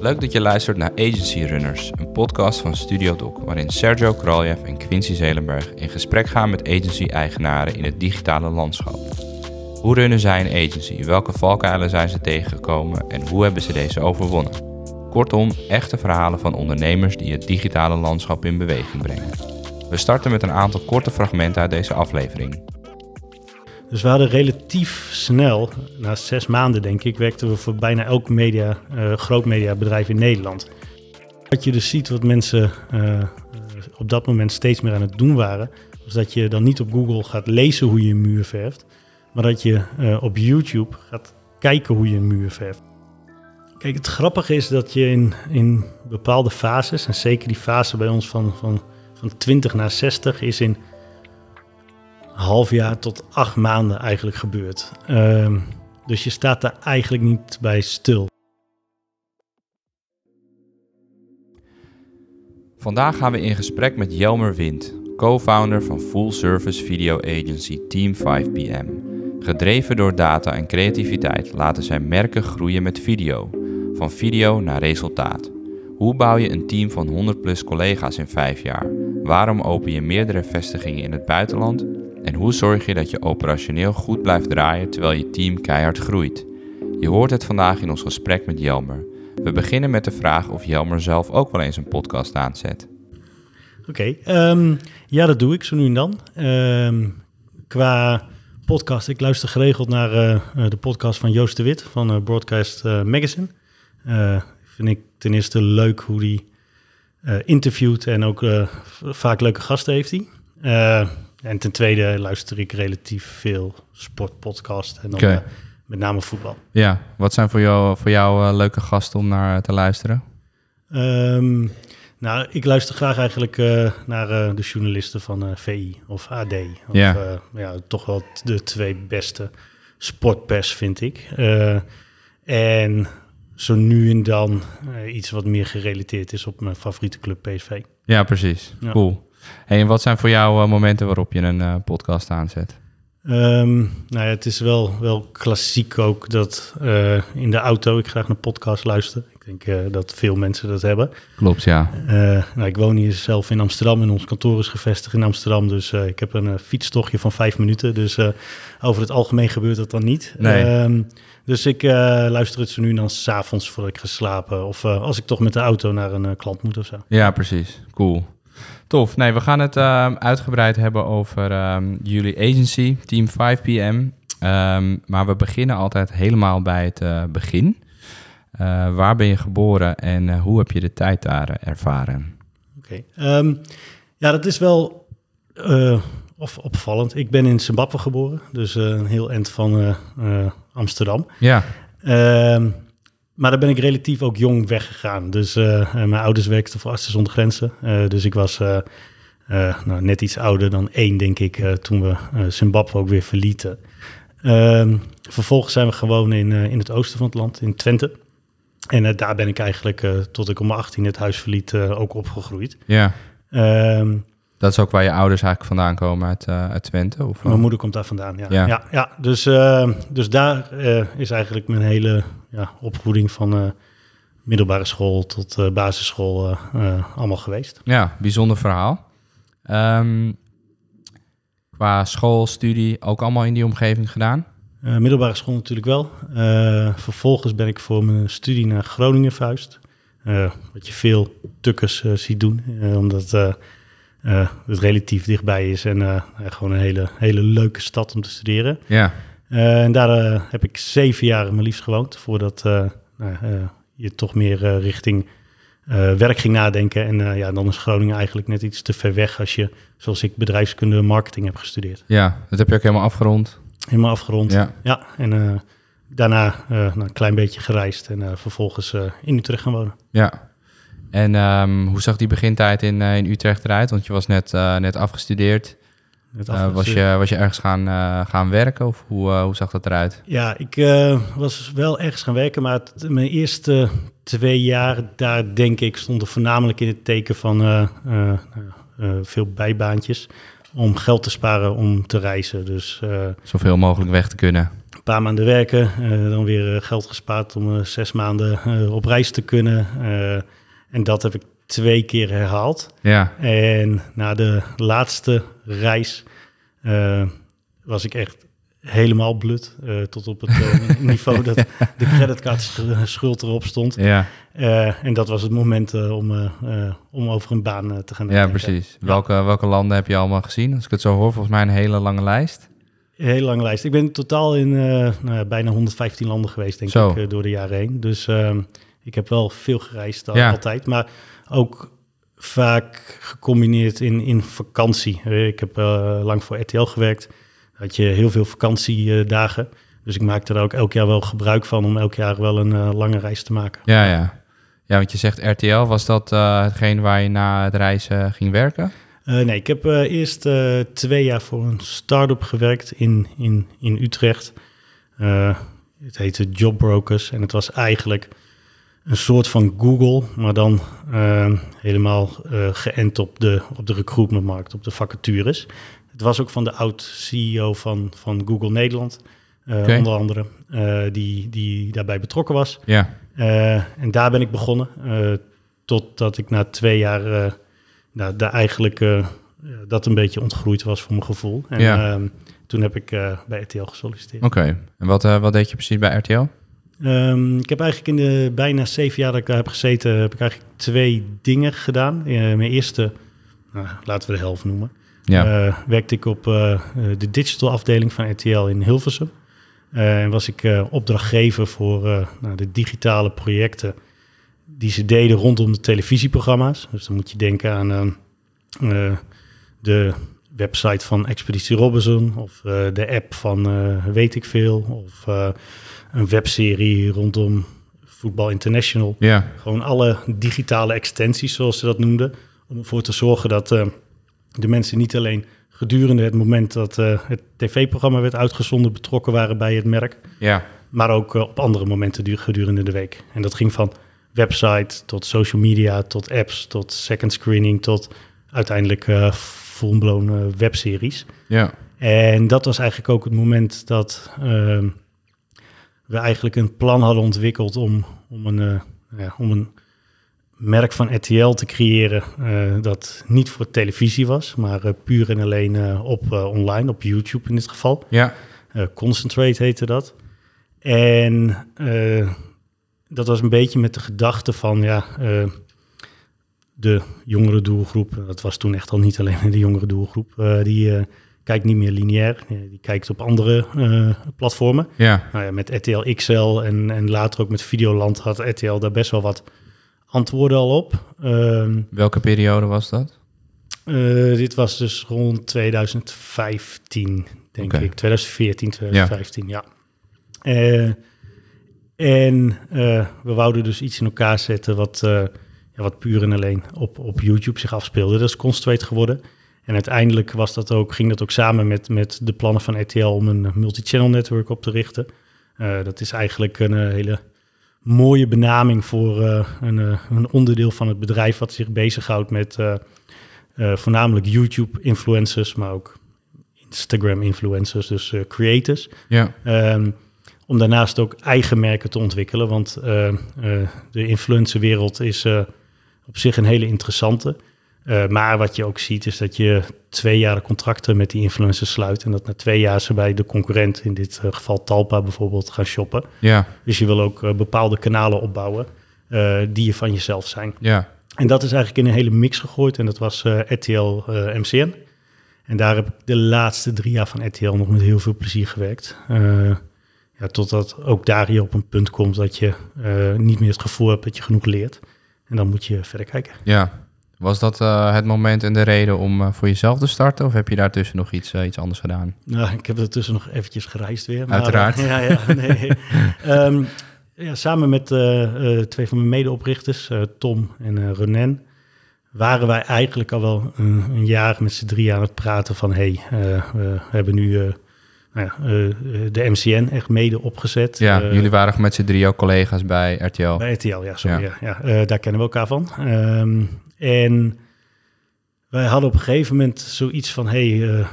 Leuk dat je luistert naar Agency Runners, een podcast van Studio Doc, waarin Sergio Kraljev en Quincy Zelenberg in gesprek gaan met agency-eigenaren in het digitale landschap. Hoe runnen zij een agency? Welke valkuilen zijn ze tegengekomen en hoe hebben ze deze overwonnen? Kortom, echte verhalen van ondernemers die het digitale landschap in beweging brengen. We starten met een aantal korte fragmenten uit deze aflevering. Dus we hadden relatief snel, na zes maanden denk ik, werkten we voor bijna elk media, uh, groot mediabedrijf in Nederland. Wat je dus ziet wat mensen uh, op dat moment steeds meer aan het doen waren, was dat je dan niet op Google gaat lezen hoe je een muur verft, maar dat je uh, op YouTube gaat kijken hoe je een muur verft. Kijk, het grappige is dat je in, in bepaalde fases, en zeker die fase bij ons van, van, van 20 naar 60, is in half jaar tot acht maanden eigenlijk gebeurt. Uh, dus je staat daar eigenlijk niet bij stil. Vandaag gaan we in gesprek met Jelmer Wind, co-founder van full service video agency Team 5PM. Gedreven door data en creativiteit laten zij merken groeien met video, van video naar resultaat. Hoe bouw je een team van 100 plus collega's in vijf jaar? Waarom open je meerdere vestigingen in het buitenland? En hoe zorg je dat je operationeel goed blijft draaien terwijl je team keihard groeit? Je hoort het vandaag in ons gesprek met Jelmer. We beginnen met de vraag of Jelmer zelf ook wel eens een podcast aanzet. Oké, ehm, ja, dat doe ik zo nu en dan. Ehm, qua podcast, ik luister geregeld naar uh, de podcast van Joost de Wit van uh, Broadcast uh, Magazine. vind ik ten eerste leuk hoe die interviewt en ook vaak leuke gasten heeft hij. En ten tweede luister ik relatief veel sportpodcast en dan okay. met name voetbal. Ja, wat zijn voor jou, voor jou uh, leuke gasten om naar te luisteren? Um, nou, ik luister graag eigenlijk uh, naar uh, de journalisten van VI of AD. Of, ja. ja, toch wel de twee beste sportpers, vind ik. en zo nu en dan iets wat meer gerelateerd is op mijn favoriete club PSV. Ja, precies. Ja. Cool. Hey, en wat zijn voor jou uh, momenten waarop je een uh, podcast aanzet? Um, nou ja, het is wel, wel klassiek ook dat uh, in de auto ik graag naar podcast luister. Ik denk dat veel mensen dat hebben. Klopt, ja. nou, ik woon hier zelf in Amsterdam en ons kantoor is gevestigd in Amsterdam. Dus ik heb een fietstochtje van vijf minuten. Dus over het algemeen gebeurt dat dan niet. Nee. Um, dus ik luister het zo nu en dan s'avonds voordat ik ga slapen. Of als ik toch met de auto naar een klant moet of zo. Ja, precies. Cool. Tof. Nee, we gaan het uh, uitgebreid hebben over um, jullie agency, Team 5PM. Um, maar we beginnen altijd helemaal bij het uh, begin. Uh, waar ben je geboren en hoe heb je de tijd daar ervaren? Oké. Okay. Um, ja, dat is wel of opvallend. Ik ben in Zimbabwe geboren, dus een heel eind van Amsterdam. Ja. Maar daar ben ik relatief ook jong weggegaan. Dus uh, mijn ouders werkten voor Artsen zonder Grenzen. Uh, dus ik was uh, nou, net iets ouder dan één, denk ik, toen we Zimbabwe ook weer verlieten. Ehm, vervolgens zijn we gewoon in, in het oosten van het land, in Twente. En daar ben ik eigenlijk, tot ik om mijn 18 het huis verliet, ook opgegroeid. Ja. Um, dat is ook waar je ouders eigenlijk vandaan komen uit, uit Twente? Of mijn moeder komt daar vandaan, ja. Ja, ja, ja. Dus, uh, dus daar uh, is eigenlijk mijn hele ja, opvoeding van uh, middelbare school tot basisschool allemaal geweest. Ja, bijzonder verhaal. Um, qua school, studie, ook allemaal in die omgeving gedaan? middelbare school natuurlijk wel. vervolgens ben ik voor mijn studie naar Groningen verhuisd. wat je veel tukkers ziet doen, omdat het relatief dichtbij is en gewoon een hele, hele leuke stad om te studeren. Ja. Uh, en daar heb ik zeven jaar mijn liefst gewoond, voordat nou, je toch meer richting werk ging nadenken. En ja, dan is Groningen eigenlijk net iets te ver weg als je, zoals ik, bedrijfskunde en marketing heb gestudeerd. Ja, dat heb je ook helemaal afgerond? Helemaal afgerond, ja. ja en daarna nou, een klein beetje gereisd en vervolgens in Utrecht gaan wonen. Ja, en um, hoe zag die begintijd in, in Utrecht eruit? Want je was net, net afgestudeerd. Uh, was, je, was je ergens gaan, gaan werken of hoe, hoe zag dat eruit? Ja, ik was wel ergens gaan werken, maar mijn eerste twee jaar daar denk ik stonden voornamelijk in het teken van veel bijbaantjes om geld te sparen om te reizen. Dus, Zoveel mogelijk weg te kunnen. Een paar maanden werken, dan weer geld gespaard om zes maanden op reis te kunnen. en dat heb ik twee keer herhaald. Ja. En na de laatste reis was ik echt helemaal blut. Uh, tot op het uh, niveau dat de creditcardschuld erop stond. Ja. En dat was het moment om, om over een baan te gaan Ja, precies. Welke, welke landen heb je allemaal gezien? Als ik het zo hoor, volgens mij een hele lange lijst. Een hele lange lijst. Ik ben totaal in nou, bijna 115 landen geweest, denk zo. ik, door de jaren heen. Dus ehm, ik heb wel veel gereisd ja. altijd. Maar ook vaak gecombineerd in, in vakantie. Ik heb lang voor RTL gewerkt had je heel veel vakantiedagen. Dus ik maakte er ook elk jaar wel gebruik van om elk jaar wel een uh, lange reis te maken. Ja, ja. Ja, want je zegt RTL, was dat uh, hetgeen waar je na het reizen ging werken? Nee, ik heb eerst twee jaar voor een start-up gewerkt in, in, in Utrecht. het heette Jobbrokers en het was eigenlijk een soort van Google, maar dan helemaal geënt op de, op de recruitmentmarkt, op de vacatures. Het was ook van de oud-CEO van, van Google Nederland, uh, onder andere, uh, die, die daarbij betrokken was. Ja. Uh, en daar ben ik begonnen, totdat ik na twee jaar nou, daar eigenlijk dat een beetje ontgroeid was voor mijn gevoel. En ja. Ehm, toen heb ik bij RTL gesolliciteerd. Oké, en wat, wat deed je precies bij RTL? Um, ehm, ik heb eigenlijk in de bijna zeven jaar dat ik daar heb gezeten, heb ik eigenlijk twee dingen gedaan. mijn eerste, nou, laten we de helft noemen. Ja. Uh, werkte ik op uh, de digital afdeling van RTL in Hilversum. En was ik opdrachtgever voor nou, de digitale projecten die ze deden rondom de televisieprogramma's. Dus dan moet je denken aan de website van Expeditie Robinson of de app van Weet ik Veel of een webserie rondom Voetbal International. Ja. Gewoon alle digitale extensies, zoals ze dat noemden, om ervoor te zorgen dat de mensen niet alleen gedurende het moment dat uh, het tv-programma werd uitgezonden betrokken waren bij het merk, ja. maar ook uh, op andere momenten gedurende de week. En dat ging van website tot social media, tot apps, tot second screening, tot uiteindelijk uh, full-blown webseries. Ja. En dat was eigenlijk ook het moment dat ehm, we eigenlijk een plan hadden ontwikkeld om, om, een, ja, om een merk van RTL te creëren uh, dat niet voor televisie was, maar uh, puur en alleen op online, op YouTube in dit geval. Ja. Concentrate heette dat. En dat was een beetje met de gedachte van, ja, de jongere doelgroep, dat was toen echt al niet alleen de jongere doelgroep, die kijkt niet meer lineair, die kijkt op andere platformen. Ja. Nou ja, met RTL XL en, en later ook met Videoland had RTL daar best wel wat antwoorden al op. Ehm, Welke periode was dat? Uh, dit was dus rond 2015, denk ik. 2014, 2015, ja. ja. Uh, en we wouden dus iets in elkaar zetten wat, ja, wat puur en alleen op, op YouTube zich afspeelde. Dat is Concentrate geworden. En uiteindelijk was dat ook, ging dat ook samen met, met de plannen van RTL om een multi-channel network op te richten. dat is eigenlijk een hele mooie benaming voor uh, een, een, onderdeel van het bedrijf wat zich bezighoudt met voornamelijk YouTube-influencers, maar ook Instagram-influencers, dus creators. Ja. Um, om daarnaast ook eigen merken te ontwikkelen, want de influencerwereld is op zich een hele interessante. Uh, maar wat je ook ziet is dat je twee jaar contracten met die influencers sluit. En dat na twee jaar ze bij de concurrent, in dit uh, geval Talpa bijvoorbeeld, gaan shoppen. Ja. Dus je wil ook uh, bepaalde kanalen opbouwen die je van jezelf zijn. Ja. En dat is eigenlijk in een hele mix gegooid. En dat was RTL MCN. En daar heb ik de laatste drie jaar van RTL nog met heel veel plezier gewerkt. ja, totdat ook daar je op een punt komt dat je niet meer het gevoel hebt dat je genoeg leert. En dan moet je verder kijken. Ja, was dat uh, het moment en de reden om uh, voor jezelf te starten? Of heb je daartussen nog iets, uh, iets anders gedaan? Nou, ik heb ertussen nog eventjes gereisd weer. Maar, Uiteraard. ja, ja, nee. um, ja, samen met twee van mijn medeoprichters, Tom en Renan, waren wij eigenlijk al wel een, een jaar met z'n drie aan het praten van... hé, hey, we hebben nu nou ja, de MCN echt mede opgezet. Ja, jullie waren met z'n drie ook collega's bij RTL. Bij RTL, ja, sorry. Ja. ja, ja daar kennen we elkaar van. Um, en Wij hadden op een gegeven moment zoiets van: hé, hey, uh, uh,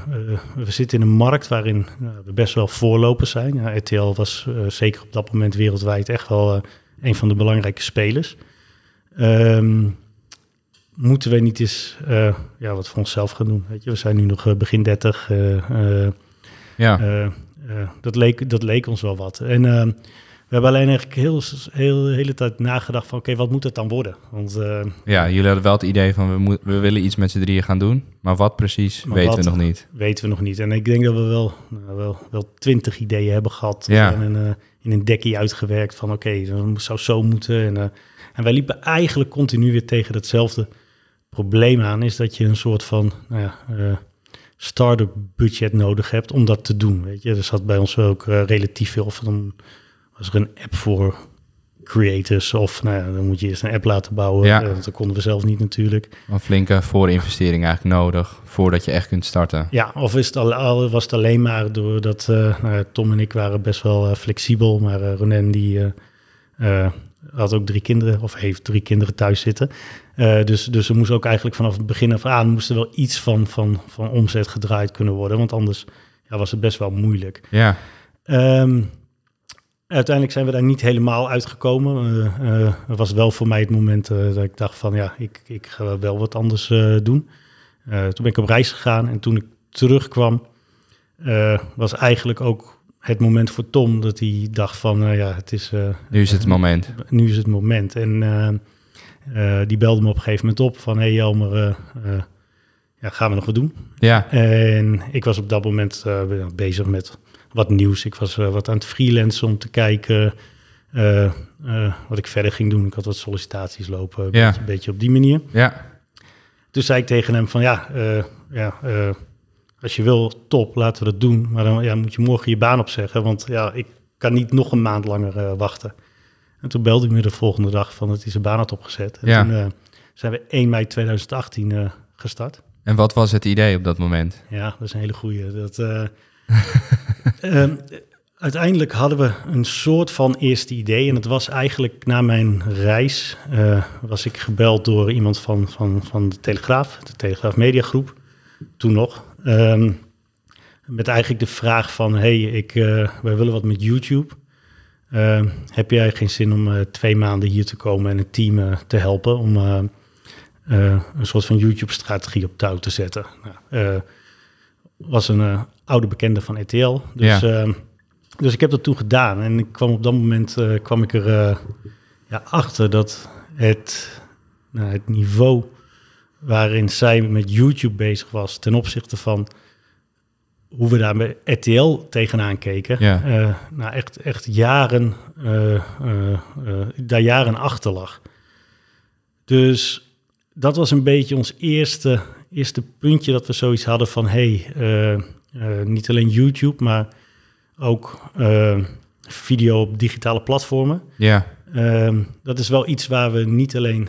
we zitten in een markt waarin uh, we best wel voorlopers zijn. Ja, RTL was zeker op dat moment wereldwijd echt wel een van de belangrijke spelers. Um, moeten we niet eens ja, wat voor onszelf gaan doen? Weet je? We zijn nu nog begin 30. ja. dat, leek, dat leek ons wel wat. En ehm, we hebben alleen eigenlijk heel, heel de hele tijd nagedacht van... oké, wat moet het dan worden? Want, uh, ja, jullie hadden wel het idee van... we, moet, we willen iets met z'n drieën gaan doen. Maar wat precies, maar weten wat, we nog niet. Weten we nog niet. En ik denk dat we wel, nou, wel, wel twintig ideeën hebben gehad. Ja. En uh, in een dekkie uitgewerkt van... oké, okay, dat zou zo moeten. En, uh, en wij liepen eigenlijk continu weer tegen hetzelfde probleem aan... is dat je een soort van... Nou ja, start-up budget nodig hebt om dat te doen. Weet je, er zat bij ons ook relatief veel van was er een app voor creators of nou ja, dan moet je eerst een app laten bouwen. Ja. dat konden we zelf niet natuurlijk. Een flinke voorinvestering eigenlijk nodig voordat je echt kunt starten. Ja, of is het al, was het alleen maar doordat uh, nou, Tom en ik waren best wel uh, flexibel, maar uh, die had ook drie kinderen of heeft drie kinderen thuis zitten. dus, dus er moest ook eigenlijk vanaf het begin af aan moest er wel iets van, van, van omzet gedraaid kunnen worden, want anders ja, was het best wel moeilijk. Ja. Um, Uiteindelijk zijn we daar niet helemaal uitgekomen. Uh, uh, was wel voor mij het moment uh, dat ik dacht van ja, ik, ik ga wel wat anders doen. toen ben ik op reis gegaan en toen ik terugkwam, was eigenlijk ook het moment voor Tom dat hij dacht van ja, het is... nu is het moment. Nu is het moment. En die belde me op een gegeven moment op van hé hey, Jelmer, ja, gaan we nog wat doen? Ja. En ik was op dat moment bezig met wat nieuws. Ik was uh, wat aan het freelancen om te kijken uh, uh, wat ik verder ging doen. Ik had wat sollicitaties lopen, een, ja. beetje, een beetje, op die manier. Ja. Toen zei ik tegen hem van ja, ja als je wil, top, laten we dat doen. Maar dan ja, moet je morgen je baan opzeggen, want ja, ik kan niet nog een maand langer wachten. En toen belde hij me de volgende dag van dat hij zijn baan had opgezet. En ja. toen zijn we 1 mei 2018 gestart. En wat was het idee op dat moment? Ja, dat is een hele goede. Dat, um, uiteindelijk hadden we een soort van eerste idee. En het was eigenlijk na mijn reis, uh, was ik gebeld door iemand van, van, van de Telegraaf, de Telegraaf Mediagroep, toen nog. Um, met eigenlijk de vraag van, hey, ik, uh, wij willen wat met YouTube. Uh, heb jij geen zin om uh, twee maanden hier te komen en een team te helpen om een soort van YouTube-strategie op touw te zetten? Nou, was een oude bekende van ETL. Dus, ja. uh, dus ik heb dat toen gedaan. En ik kwam op dat moment uh, kwam ik er uh, ja, achter dat het, nou, het niveau waarin zij met YouTube bezig was ten opzichte van hoe we daar met RTL tegenaan keken, ja. uh, nou echt, echt jaren, daar jaren achter lag. Dus dat was een beetje ons eerste, eerste puntje dat we zoiets hadden van, hey, niet alleen YouTube, maar ook uh, video op digitale platformen. Ja. Uh, dat is wel iets waar we niet alleen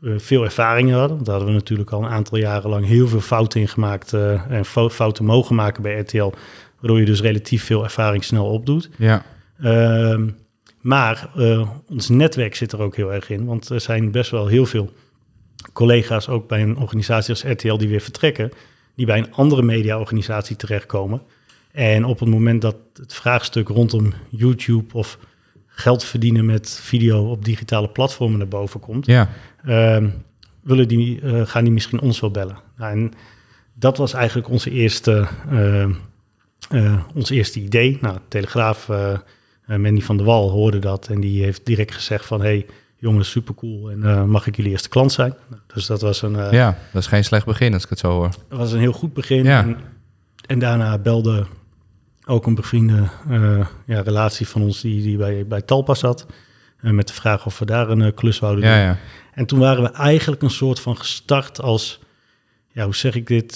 uh, veel ervaring hadden. Want daar hadden we natuurlijk al een aantal jaren lang heel veel fouten in gemaakt. en fouten mogen maken bij RTL. Waardoor je dus relatief veel ervaring snel opdoet. Ja. Ehm, maar ons netwerk zit er ook heel erg in. Want er zijn best wel heel veel collega's, ook bij een organisatie als RTL, die weer vertrekken die bij een andere mediaorganisatie terechtkomen. En op het moment dat het vraagstuk rondom YouTube of geld verdienen met video op digitale platformen naar boven komt, ja. uh, willen die, uh, gaan die misschien ons wel bellen. Nou, en dat was eigenlijk onze eerste, uh, ons eerste idee. Nou, Telegraaf, Mandy van der Wal hoorde dat en die heeft direct gezegd van... hey, jongens, super cool. En uh, mag ik jullie eerste klant zijn? Nou, dus dat was een. Uh, ja, dat is geen slecht begin als ik het zo hoor. Dat was een heel goed begin. Ja. En, en, daarna belde ook een bevriende uh, ja, relatie van ons die, die bij, bij Talpa zat. met de vraag of we daar een klus wouden ja, doen. Ja. En toen waren we eigenlijk een soort van gestart als. Ja, hoe zeg ik dit?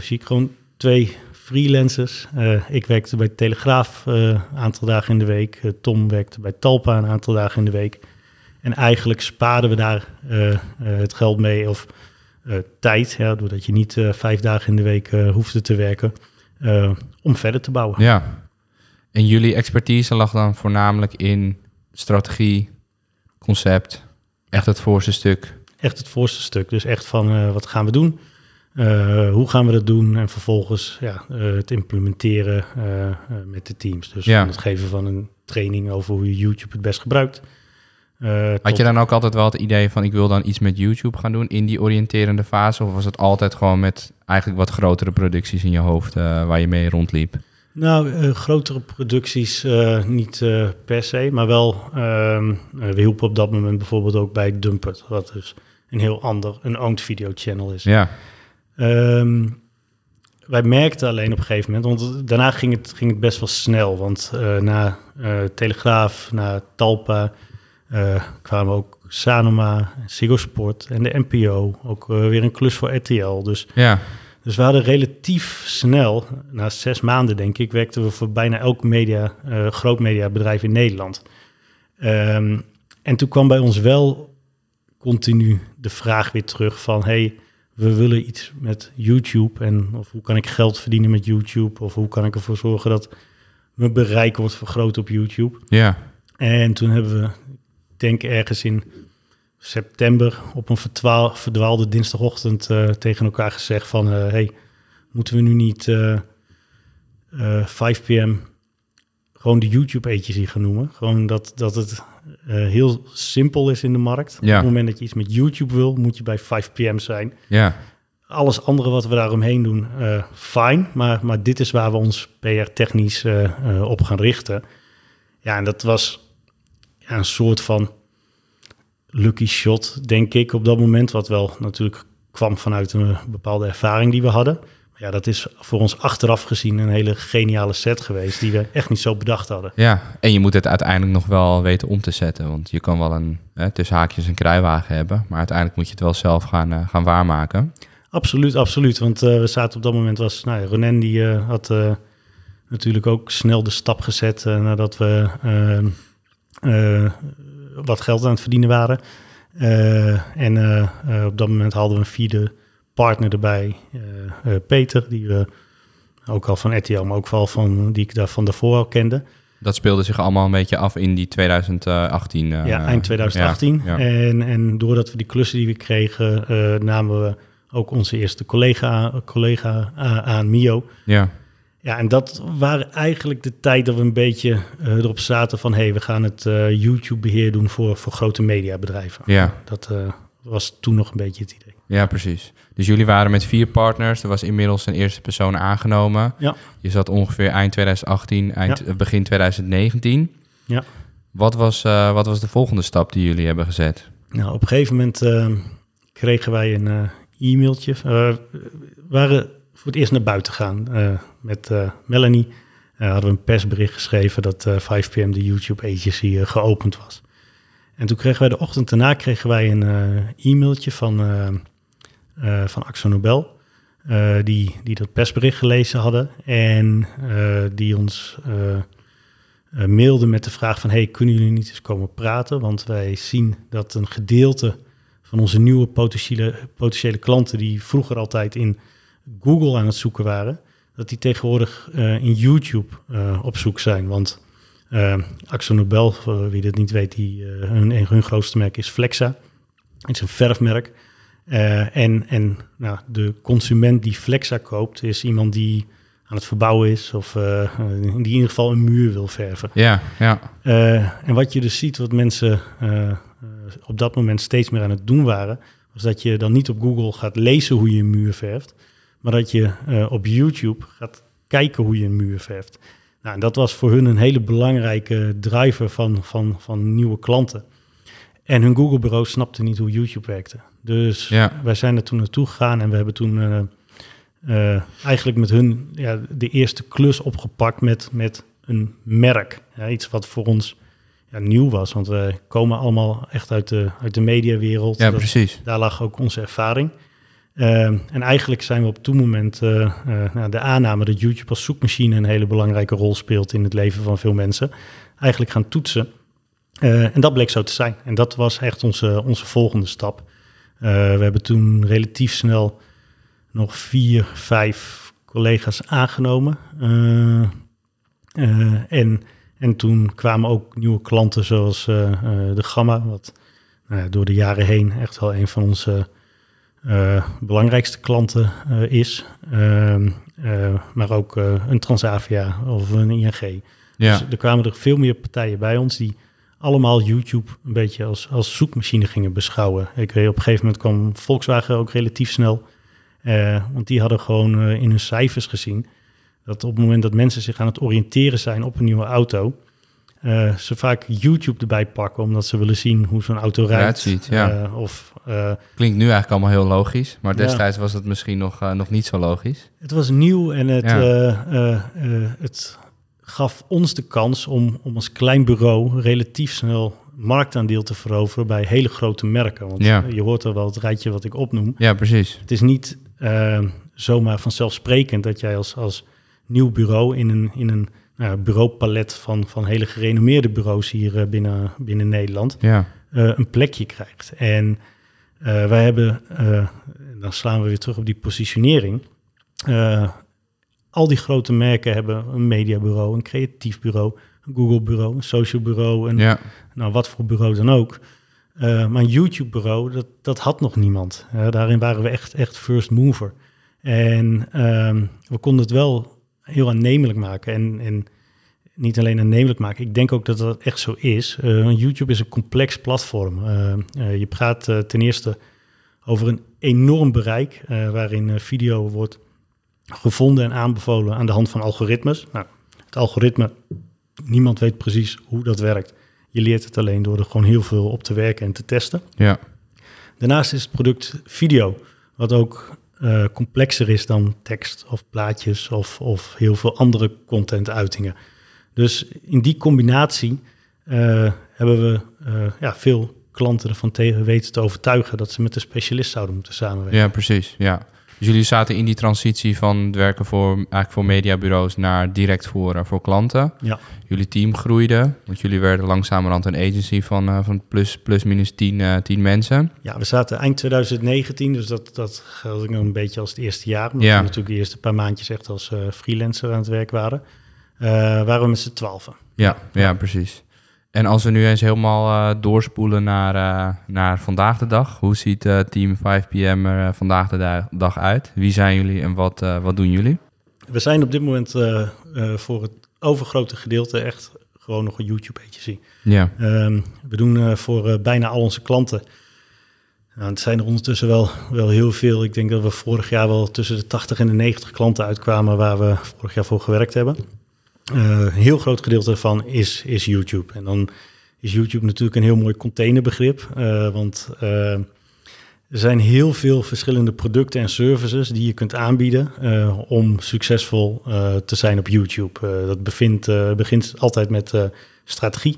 zie ik gewoon twee freelancers. ik werkte bij Telegraaf een aantal dagen in de week. Tom werkte bij Talpa een aantal dagen in de week. En eigenlijk spaarden we daar uh, uh, het geld mee of uh, tijd, ja, doordat je niet vijf dagen in de week hoefde te werken, om verder te bouwen. Ja, en jullie expertise lag dan voornamelijk in strategie, concept, echt het voorste stuk? Echt het voorste stuk, dus echt van wat gaan we doen? Eh, hoe gaan we dat doen? En vervolgens ja, eh, het implementeren eh, eh, met de teams. Dus Ja. het geven van een training over hoe je YouTube het best gebruikt. Eh, Had tot- je dan ook altijd wel het idee van ik wil dan iets met YouTube gaan doen in die oriënterende fase? Of was het altijd gewoon met eigenlijk wat grotere producties in je hoofd eh, waar je mee rondliep? Nou, eh, grotere producties niet per se, maar wel. ehm, eh, we hielpen op dat moment bijvoorbeeld ook bij Dumpert, wat dus een heel ander, een owned video channel is. Ja, Ehm, wij merkten alleen op een gegeven moment, want daarna ging het, ging het best wel snel. Want na Telegraaf, na Talpa, eh, kwamen ook Sanoma, Ziggo Sport en de NPO. Ook eh, weer een klus voor RTL. Dus, ja, dus we hadden relatief snel, na zes maanden denk ik, werkten we voor bijna elk media, eh, groot mediabedrijf in Nederland. Ehm, en toen kwam bij ons wel continu de vraag weer terug van... hey, we willen iets met YouTube en of hoe kan ik geld verdienen met YouTube... of hoe kan ik ervoor zorgen dat mijn bereik wordt vergroot op YouTube. ja, En toen hebben we, denk ergens in september... op een verdwaal- verdwaalde dinsdagochtend eh, tegen elkaar gezegd van... eh, hey, moeten we nu niet eh, eh, 5 pm gewoon de YouTube-agency gaan noemen? Gewoon dat, dat het heel simpel is in de markt. Ja. Op het moment dat je iets met YouTube wil, moet je bij 5 pm zijn. ja, Alles andere wat we daaromheen doen, eh fijn. Maar, maar dit is waar we ons PR-technisch op gaan richten. Ja, en dat was ja, een soort van lucky shot, denk ik, op dat moment. Wat wel natuurlijk kwam vanuit een bepaalde ervaring die we hadden. Maar ja, dat is voor ons achteraf gezien een hele geniale set geweest... die we echt niet zo bedacht hadden. ja. En je moet het uiteindelijk nog wel weten om te zetten. Want je kan wel een, hè, tussen haakjes een kruiwagen hebben. Maar uiteindelijk moet je het wel zelf gaan, eh, gaan waarmaken. Absoluut, absoluut. Want eh, we zaten op dat moment was, nou ja, Ronen die eh, had natuurlijk ook snel de stap gezet nadat we wat geld aan het verdienen waren. Eh, en eh, eh, op dat moment hadden we een vierde partner erbij, eh, eh, Peter, die we ook al van RTL, maar ook wel van die ik daar van daarvoor al kende. Dat speelde zich allemaal een beetje af in die 2018. eh, ja, eind 2018. ja, ja. En, en doordat we die klussen die we kregen, eh, namen we ook onze eerste collega, collega aan, Mio. ja, Ja, en dat waren eigenlijk de tijd dat we een beetje eh, erop zaten van... hé, hey, we gaan het eh, YouTube-beheer doen voor, voor grote mediabedrijven. ja, Dat eh, was toen nog een beetje het idee. ja, precies. Dus jullie waren met vier partners. Er was inmiddels een eerste persoon aangenomen. Ja. Je zat ongeveer eind 2018, eind, begin 2019. Ja. Wat was, wat was de volgende stap die jullie hebben gezet? Nou, op een gegeven moment kregen wij een e-mailtje. Waren voor het eerst naar buiten gaan eh, met eh, Melanie. Eh, hadden we een persbericht geschreven dat eh 5pm de YouTube agency geopend was. En toen kregen wij de ochtend daarna kregen wij een e-mailtje van, van Axel Nobel. die, die dat persbericht gelezen hadden. En die ons eh, eh, mailde met de vraag van... hey, kunnen jullie niet eens komen praten? Want wij zien dat een gedeelte van onze nieuwe potentiële, potentiële klanten... die vroeger altijd in Google aan het zoeken waren... dat die tegenwoordig eh, in YouTube eh, op zoek zijn. Want eh Axel Nobel, wie dit niet weet... Die, hun, hun grootste merk is Flexa. Het is een verfmerk. En en nou, de consument die Flexa koopt... is iemand die aan het verbouwen is... of die in ieder geval een muur wil verven. Ja, ja, en wat je dus ziet, wat mensen op dat moment steeds meer aan het doen waren, was dat je dan niet op Google gaat lezen hoe je een muur verft, maar dat je eh, op YouTube gaat kijken hoe je een muur verft. Nou, en dat was voor hun een hele belangrijke driver van, van, van nieuwe klanten. En hun Google-bureau snapte niet hoe YouTube werkte. Dus Ja. wij zijn er toen naartoe gegaan en we hebben toen eh, eh, eigenlijk met hun ja, de eerste klus opgepakt met, met een merk. Ja, iets wat voor ons ja, nieuw was, want we komen allemaal echt uit de, uit de mediawereld. ja, Dat- precies. daar lag ook onze ervaring. Ehm, en eigenlijk zijn we op toen moment eh, eh, nou, de aanname dat YouTube als zoekmachine een hele belangrijke rol speelt in het leven van veel mensen, eigenlijk gaan toetsen. Eh, en dat bleek zo te zijn. En dat was echt onze, onze volgende stap. We hebben toen relatief snel nog vier, vijf collega's aangenomen. En, en toen kwamen ook nieuwe klanten zoals de Gamma, wat nou door de jaren heen echt wel een van onze belangrijkste klanten is. Ehm, maar ook een Transavia of een ING. Ja. Dus er kwamen er veel meer partijen bij ons die allemaal YouTube een beetje als, als zoekmachine gingen beschouwen. Ik weet, op een gegeven moment kwam Volkswagen ook relatief snel. want die hadden gewoon in hun cijfers gezien dat op het moment dat mensen zich aan het oriënteren zijn op een nieuwe auto, uh, ze vaak YouTube erbij pakken, omdat ze willen zien hoe zo'n auto rijdt. Ziet, ja. Uh, of, uh, Klinkt nu eigenlijk allemaal heel logisch, maar destijds was het misschien nog, nog niet zo logisch. Het was nieuw en het, het gaf ons de kans om, om als klein bureau relatief snel marktaandeel te veroveren bij hele grote merken. Want ja. je hoort er wel het rijtje wat ik opnoem. Ja, precies. Het is niet zomaar vanzelfsprekend dat jij als, als nieuw bureau in een, in een nou, bureaupalet van, van hele gerenommeerde bureaus hier uh, binnen, binnen Nederland ja. uh, een plekje krijgt. En wij hebben, dan slaan we weer terug op die positionering. al die grote merken hebben een mediabureau, een creatief bureau, een Google-bureau, een social bureau, en ja. nou, wat voor bureau dan ook. maar een YouTube-bureau, dat, dat had nog niemand. daarin waren we echt, echt first mover. En ehm, we konden het wel heel aannemelijk maken. En, en niet alleen aannemelijk maken, ik denk ook dat dat echt zo is. Uh, YouTube is een complex platform. Uh, uh, je praat ten eerste over een enorm bereik, waarin video wordt gevonden en aanbevolen aan de hand van algoritmes. Nou, het algoritme, niemand weet precies hoe dat werkt. Je leert het alleen door er gewoon heel veel op te werken en te testen. Ja. Daarnaast is het product video, wat ook uh, complexer is dan tekst of plaatjes of, of heel veel andere content-uitingen. Dus in die combinatie uh, hebben we uh, ja, veel klanten ervan tegen weten te overtuigen dat ze met een specialist zouden moeten samenwerken. Ja, precies. Ja. Dus jullie zaten in die transitie van het werken voor, eigenlijk voor mediabureaus naar direct voor, voor klanten. Ja. Jullie team groeide, want jullie werden langzamerhand een agency van, uh, van plus, plus minus 10, uh, 10 mensen. Ja, we zaten eind 2019, dus dat, dat geldt nog een beetje als het eerste jaar. Omdat ja. we natuurlijk de eerste paar maandjes echt als uh, freelancer aan het werk waren. Uh, waren we met z'n twaalfen. Ja, ja, precies. En als we nu eens helemaal uh, doorspoelen naar, uh, naar vandaag de dag. Hoe ziet uh, Team 5PM er vandaag de dag uit? Wie zijn jullie en wat, wat doen jullie? We zijn op dit moment voor het overgrote gedeelte echt gewoon nog een YouTube-agency. Ja. Um, we doen voor bijna al onze klanten... Nou, het zijn er ondertussen wel, wel heel veel. Ik denk dat we vorig jaar wel tussen de 80 en de 90 klanten uitkwamen... waar we vorig jaar voor gewerkt hebben. Uh, een heel groot gedeelte daarvan is, is YouTube. En dan is YouTube natuurlijk een heel mooi containerbegrip. Uh, want uh, er zijn heel veel verschillende producten en services die je kunt aanbieden om succesvol te zijn op YouTube. dat bevindt, begint altijd met strategie.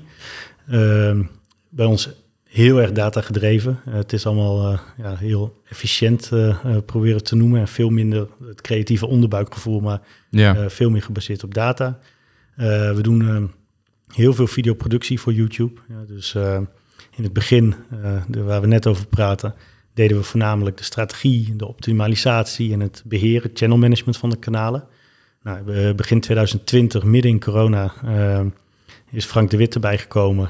bij ons heel erg data gedreven. het is allemaal ja, heel efficiënt proberen te noemen en veel minder het creatieve onderbuikgevoel, maar ja. veel meer gebaseerd op data. Uh, we doen uh, heel veel videoproductie voor YouTube. Ja, dus uh, in het begin, de, waar we net over praten, deden we voornamelijk de strategie, de optimalisatie en het beheren, channel management van de kanalen. Nou, begin 2020, midden in corona, is Frank de Witte bijgekomen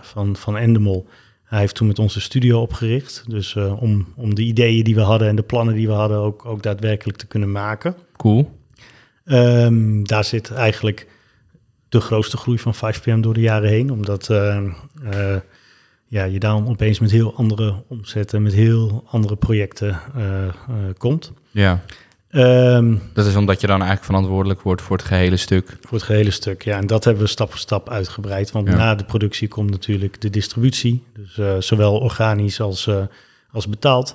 van, van Endemol. Hij heeft toen met onze studio opgericht. Dus om, om de ideeën die we hadden en de plannen die we hadden ook, ook daadwerkelijk te kunnen maken. Cool. Um, daar zit eigenlijk de grootste groei van 5PM door de jaren heen. Omdat uh, uh, ja, je dan opeens met heel andere omzetten, met heel andere projecten uh, komt. Ja. Um, dat is omdat je dan eigenlijk verantwoordelijk wordt voor het gehele stuk. Voor het gehele stuk, ja. En dat hebben we stap voor stap uitgebreid. Want ja. na de productie komt natuurlijk de distributie. Dus zowel organisch als, als betaald.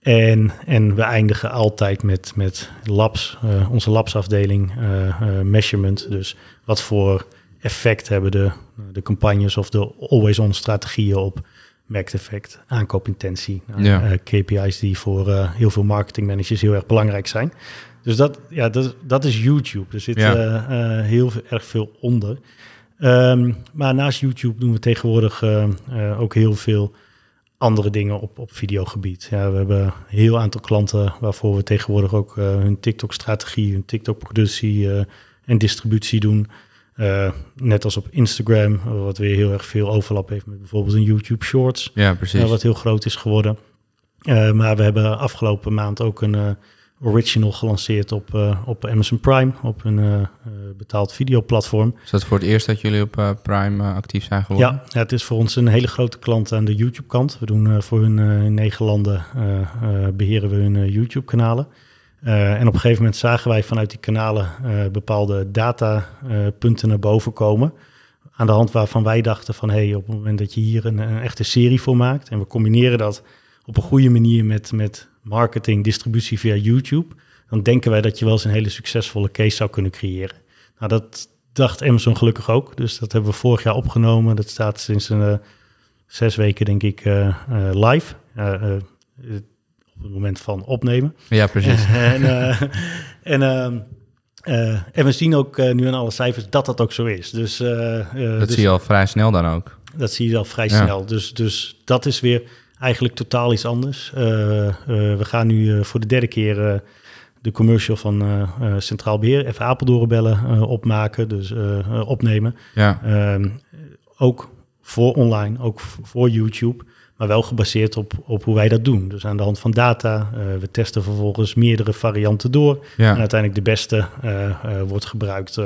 En, en we eindigen altijd met, met labs, uh, onze labsafdeling, uh, uh, measurement. Dus wat voor effect hebben de, de campagnes of de always-on strategieën op effect, aankoopintentie. Nou, ja. KPI's die voor heel veel marketingmanagers heel erg belangrijk zijn. Dus dat, ja, dat, dat is YouTube. Er zit ja. heel erg veel onder. Um, maar naast YouTube doen we tegenwoordig ook heel veel andere dingen op, op videogebied. Ja, we hebben een heel aantal klanten waarvoor we tegenwoordig ook uh, hun TikTok-strategie, hun TikTok-productie uh, en distributie doen. Uh, net als op Instagram, wat weer heel erg veel overlap heeft met bijvoorbeeld een YouTube Shorts. Ja, precies. wat heel groot is geworden. Maar we hebben afgelopen maand ook een original gelanceerd op, uh, op Amazon Prime, op een betaald videoplatform. Is dat voor het eerst dat jullie op Prime actief zijn geworden? Ja, ja, het is voor ons een hele grote klant aan de YouTube-kant. We doen voor hun in negen landen beheren we hun YouTube-kanalen. en op een gegeven moment zagen wij vanuit die kanalen bepaalde datapunten naar boven komen aan de hand waarvan wij dachten van... hé, hey, op het moment dat je hier een, een, echte serie voor maakt... en we combineren dat op een goede manier met, met marketing, distributie via YouTube... dan denken wij dat je wel eens een hele succesvolle case zou kunnen creëren. Nou, dat dacht Amazon gelukkig ook. Dus dat hebben we vorig jaar opgenomen. Dat staat sinds een, uh, zes weken, denk ik, uh, uh, live. op het moment van opnemen. Ja, precies. en... en uh, en we zien ook uh, nu aan alle cijfers dat dat ook zo is. Dus, uh, dat dus, zie je al vrij snel dan ook. Dat zie je al vrij ja. snel. Dus, dus dat is weer eigenlijk totaal iets anders. we gaan nu voor de derde keer de commercial van Centraal Beheer, even Apeldoorn bellen, opmaken, dus opnemen. Ja. Ehm, ook voor online, ook voor YouTube maar wel gebaseerd op, op hoe wij dat doen. Dus aan de hand van data. Uh, we testen vervolgens meerdere varianten door. Ja. En uiteindelijk de beste uh, uh, wordt gebruikt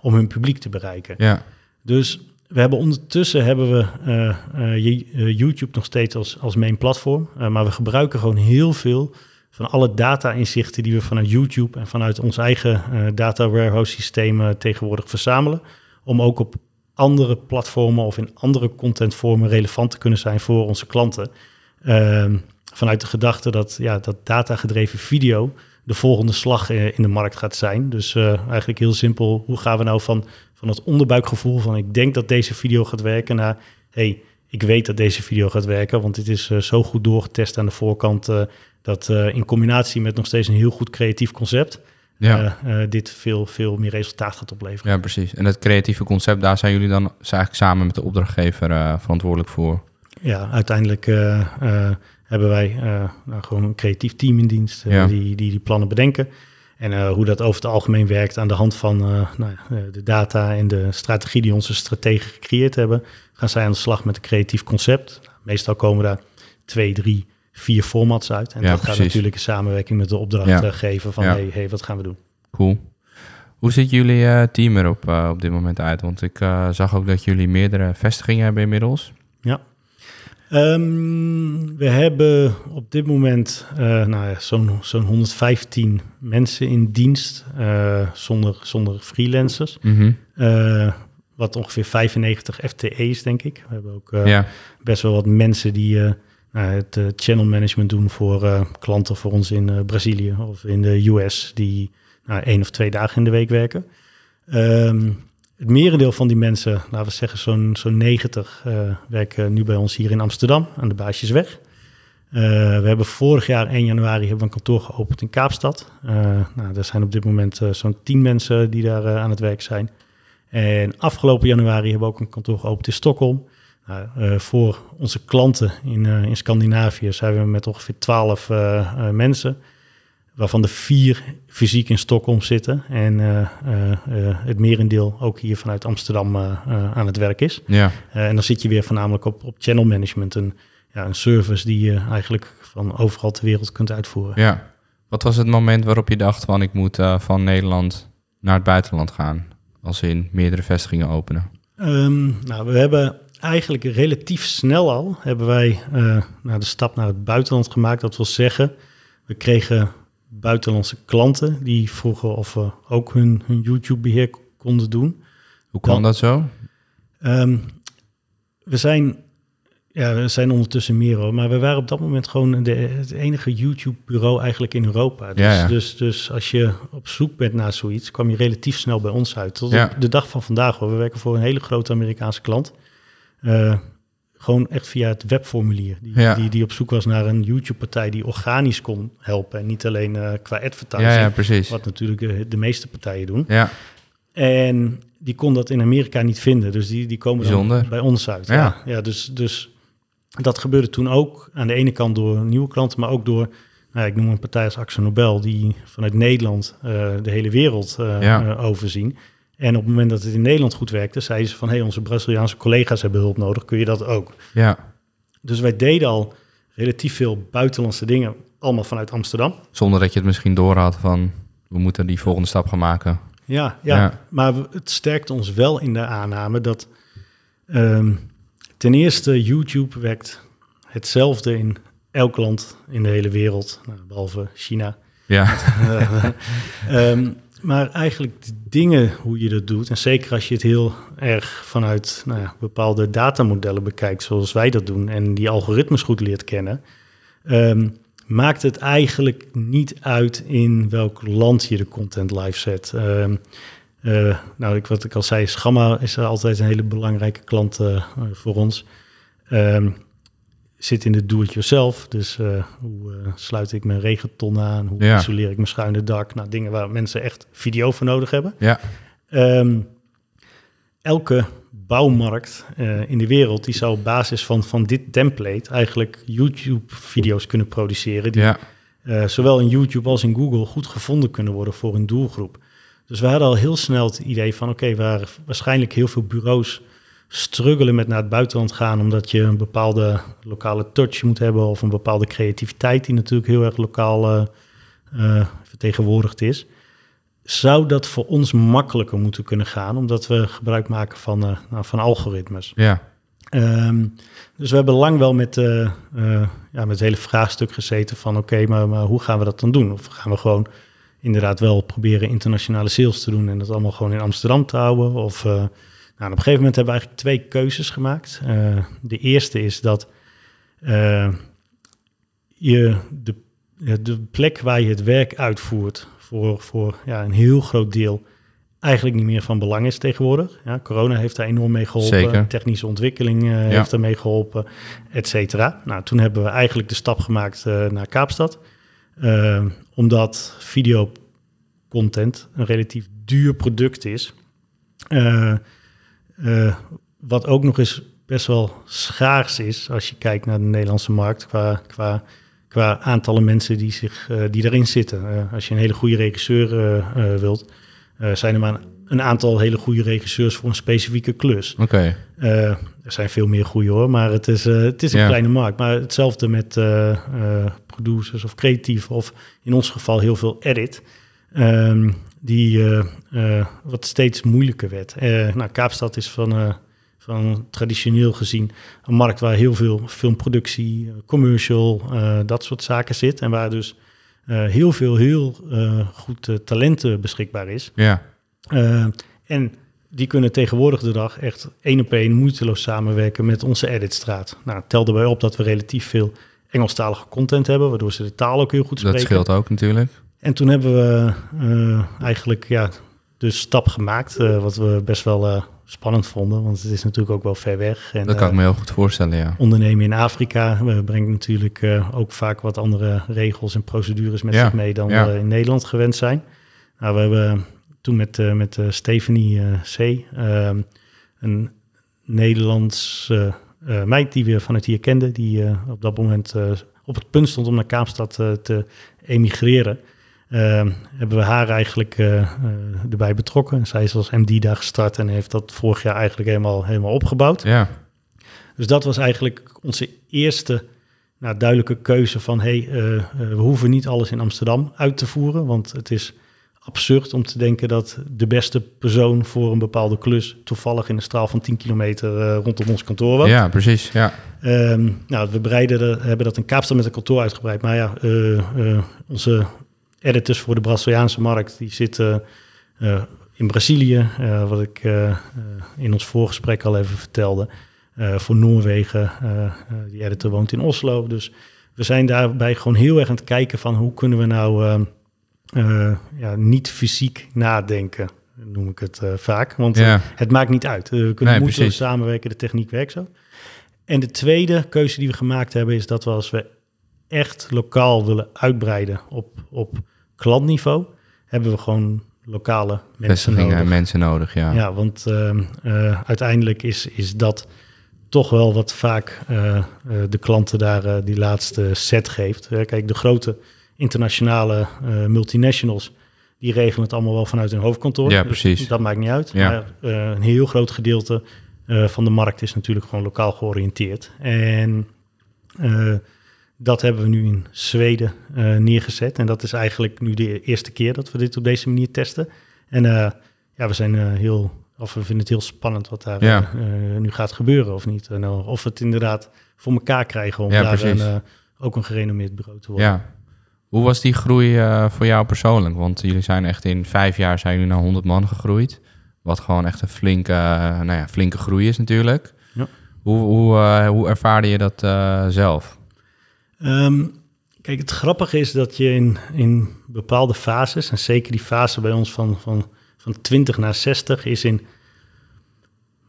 om hun publiek te bereiken. Ja. Dus we hebben ondertussen hebben we YouTube nog steeds als, als main platform. maar we gebruiken gewoon heel veel van alle data-inzichten die we vanuit YouTube en vanuit ons eigen data warehouse systeem tegenwoordig verzamelen. Om ook op andere platformen of in andere contentvormen relevant te kunnen zijn voor onze klanten. Uh, vanuit de gedachte dat, ja, dat datagedreven video de volgende slag in de markt gaat zijn. Dus eigenlijk heel simpel, hoe gaan we nou van, van het onderbuikgevoel van ik denk dat deze video gaat werken naar hey, ik weet dat deze video gaat werken, want dit is uh, zo goed doorgetest aan de voorkant dat in combinatie met nog steeds een heel goed creatief concept ja. Dit veel, veel meer resultaat gaat opleveren. Ja, precies. En het creatieve concept, daar zijn jullie dan eigenlijk samen met de opdrachtgever verantwoordelijk voor? Ja, uiteindelijk hebben wij nou, gewoon een creatief team in dienst ja. die, die die plannen bedenken. En hoe dat over het algemeen werkt aan de hand van nou, de data en de strategie die onze strategen gecreëerd hebben, gaan zij aan de slag met een creatief concept. Meestal komen daar twee, drie vier formats uit. En ja, dat precies. gaat natuurlijk in samenwerking met de opdrachtgever ja. van ja. hey, hey, wat gaan we doen? Cool. Hoe ziet jullie team erop op dit moment uit? Want ik zag ook dat jullie meerdere vestigingen hebben inmiddels. Ja. Um, we hebben op dit moment nou ja, zo'n zo'n 115 mensen in dienst zonder, zonder freelancers. Mm -hmm. wat ongeveer 95 FTE's, denk ik. We hebben ook ja. best wel wat mensen die uh, het channel management doen voor klanten voor ons in Brazilië of in de US, die nou, één of twee dagen in de week werken. Um, het merendeel van die mensen, laten we zeggen zo'n zo'n 90, werken nu bij ons hier in Amsterdam aan de Baasjesweg. we hebben vorig jaar 1 januari hebben we een kantoor geopend in Kaapstad. nou, er zijn op dit moment zo'n 10 mensen die daar aan het werk zijn. En afgelopen januari hebben we ook een kantoor geopend in Stockholm. Nou, uh, voor onze klanten in, uh, in Scandinavië zijn we met ongeveer 12 uh, mensen, waarvan de vier fysiek in Stockholm zitten en het merendeel ook hier vanuit Amsterdam aan het werk is. Ja. en dan zit je weer voornamelijk op, op channel management, een, ja, een service die je eigenlijk van overal ter wereld kunt uitvoeren. Ja. Wat was het moment waarop je dacht van ik moet van Nederland naar het buitenland gaan? Als in meerdere vestigingen openen? Um, nou, we hebben eigenlijk relatief snel al hebben wij uh, de stap naar het buitenland gemaakt. Dat wil zeggen, we kregen buitenlandse klanten die vroegen of we ook hun, hun YouTube-beheer konden doen. Hoe kwam dat zo? Um, we zijn, ja, we zijn ondertussen meer hoor, maar we waren op dat moment gewoon de, het enige YouTube-bureau eigenlijk in Europa. Dus, Ja, ja. dus, dus als je op zoek bent naar zoiets, kwam je relatief snel bij ons uit. Tot Ja. op de dag van vandaag hoor. We werken voor een hele grote Amerikaanse klant. Uh, gewoon echt via het webformulier. Die, Ja. die, die op zoek was naar een YouTube-partij die organisch kon helpen. En niet alleen uh, qua advertising. Ja, ja, precies. Wat natuurlijk uh, de meeste partijen doen. Ja, En die kon dat in Amerika niet vinden. Dus die, die komen dan bij ons uit. Ja. Ja, dus, dus dat gebeurde toen ook. Aan de ene kant door nieuwe klanten, maar ook door... Nou, ik noem een partij als Axel Nobel... die vanuit Nederland uh, de hele wereld Ja. uh, overzien. En op het moment dat het in Nederland goed werkte... zeiden ze van, hé, hey, onze Braziliaanse collega's hebben hulp nodig. Kun je dat ook? ja, Dus wij deden al relatief veel buitenlandse dingen, allemaal vanuit Amsterdam. Zonder dat je het misschien doorhad van we moeten die volgende stap gaan maken. Ja, ja, Ja. maar het sterkt ons wel in de aanname dat ehm, ten eerste YouTube werkt hetzelfde in elk land in de hele wereld, nou, behalve China. Ja, Eh, ehm, maar eigenlijk de dingen hoe je dat doet, en zeker als je het heel erg vanuit nou ja, bepaalde datamodellen bekijkt, zoals wij dat doen, en die algoritmes goed leert kennen, ehm, maakt het eigenlijk niet uit in welk land je de content live zet. Ehm, eh, nou, ik, wat ik al zei, Schamma is altijd een hele belangrijke klant eh, voor ons. Ehm, zit in de do-it-yourself. Dus eh, hoe eh, sluit ik mijn regenton aan? Hoe Ja. isoleer ik mijn schuine dak? Nou, dingen waar mensen echt video voor nodig hebben. ja, Ehm, elke bouwmarkt eh, in de wereld die zou op basis van, van dit template eigenlijk YouTube-video's kunnen produceren. Die ja, zowel in YouTube als in Google goed gevonden kunnen worden voor een doelgroep. Dus we hadden al heel snel het idee van oké, waar waarschijnlijk heel veel bureaus struggelen met naar het buitenland gaan, omdat je een bepaalde lokale touch moet hebben of een bepaalde creativiteit die natuurlijk heel erg lokaal eh, eh, vertegenwoordigd is. Zou dat voor ons makkelijker moeten kunnen gaan, omdat we gebruik maken van, eh, nou, van algoritmes? ja, Ehm, dus we hebben lang wel met, ja, met het hele vraagstuk gezeten van oké, maar, maar hoe gaan we dat dan doen? Of gaan we gewoon inderdaad wel proberen internationale sales te doen en dat allemaal gewoon in Amsterdam te houden? Of, nou, op een gegeven moment hebben we eigenlijk twee keuzes gemaakt. Eh, de eerste is dat eh, je de, ja, de plek waar je het werk uitvoert voor, voor ja, een heel groot deel eigenlijk niet meer van belang is tegenwoordig. Ja, corona heeft daar enorm mee geholpen. Zeker. Technische ontwikkeling eh, heeft daarmee geholpen, et cetera. Nou, toen hebben we eigenlijk de stap gemaakt eh, naar Kaapstad. Eh, omdat videocontent een relatief duur product is. Eh, wat ook nog eens best wel schaars is als je kijkt naar de Nederlandse markt qua, qua, qua aantallen mensen die, zich, eh, die erin zitten. Eh, als je een hele goede regisseur wilt, zijn er maar een aantal hele goede regisseurs voor een specifieke klus. oké. Er zijn veel meer goede hoor, maar het is, het is een Ja. kleine markt. Maar hetzelfde met producers of creatief of in ons geval heel veel edit. ehm, die eh, eh, wat steeds moeilijker werd. Eh, nou, Kaapstad is van, van traditioneel gezien een markt waar heel veel filmproductie, commercial, dat soort zaken zit. En waar dus heel veel heel goed talenten beschikbaar is. Ja, en die kunnen tegenwoordig de dag echt één op één moeiteloos samenwerken met onze editstraat. Nou, tel erbij op dat we relatief veel Engelstalige content hebben, waardoor ze de taal ook heel goed spreken. dat scheelt ook natuurlijk. En toen hebben we eh, eigenlijk ja, de stap gemaakt, eh, wat we best wel eh, spannend vonden, want het is natuurlijk ook wel ver weg. En, Dat kan ik me heel goed voorstellen, ja. ondernemen in Afrika we brengen natuurlijk ook vaak wat andere regels en procedures met Ja, zich mee dan ja. we in Nederland gewend zijn. Nou, we hebben toen met, met Stephanie C. ehm, een Nederlandse meid die we vanuit hier kenden, die op dat moment op het punt stond om naar Kaapstad te emigreren. Ehm, hebben we haar eigenlijk eh, eh, erbij betrokken. Zij is als MD daar gestart en heeft dat vorig jaar eigenlijk helemaal, helemaal opgebouwd. Ja, Dus dat was eigenlijk onze eerste nou, duidelijke keuze van... hey, eh, we hoeven niet alles in Amsterdam uit te voeren... want het is absurd om te denken dat de beste persoon voor een bepaalde klus... toevallig in een straal van 10 kilometer rondom ons kantoor woont. ja precies. Ja, Ehm, nou, we bereiden de- hebben dat in Kaapstad met een kantoor uitgebreid. Maar ja, onze editors voor de Braziliaanse markt... die zitten eh, in Brazilië, eh, wat ik eh, in ons voorgesprek al even vertelde... Voor Noorwegen. die editor woont in Oslo. Dus we zijn daarbij gewoon heel erg aan het kijken van hoe kunnen we nou ja, niet fysiek nadenken, noem ik het vaak. Want het maakt niet uit. We kunnen Nee, moeten samenwerken, de techniek werkt zo. En de tweede keuze die we gemaakt hebben is dat we als we echt lokaal willen uitbreiden op, op klantniveau, hebben we gewoon lokale mensen nodig. en mensen nodig, ja. Ja, want ehm, eh, uiteindelijk is, is dat toch wel wat vaak eh, eh, de klanten daar die laatste set geeft. Kijk, de grote internationale multinationals, die regelen het allemaal wel vanuit hun hoofdkantoor. Ja, Dus precies. dat maakt niet uit. Ja. Maar een heel groot gedeelte van de markt is natuurlijk gewoon lokaal georiënteerd. En dat hebben we nu in Zweden neergezet. En dat is eigenlijk nu de eerste keer dat we dit op deze manier testen. En ja, we zijn heel, of we vinden het heel spannend wat daar nu gaat gebeuren of niet. En of we het inderdaad voor elkaar krijgen om daar een, ook een gerenommeerd bureau te worden. Ja. Hoe was die groei voor jou persoonlijk? Want jullie zijn echt in vijf jaar zijn jullie naar 100 man gegroeid. Wat gewoon echt een flinke, nou ja, flinke groei is natuurlijk. Ja. Hoe, hoe, hoe ervaarde je dat zelf? Um, kijk, het grappige is dat je in, in bepaalde fases, en zeker die fase bij ons van, van, van 20 naar 60, is in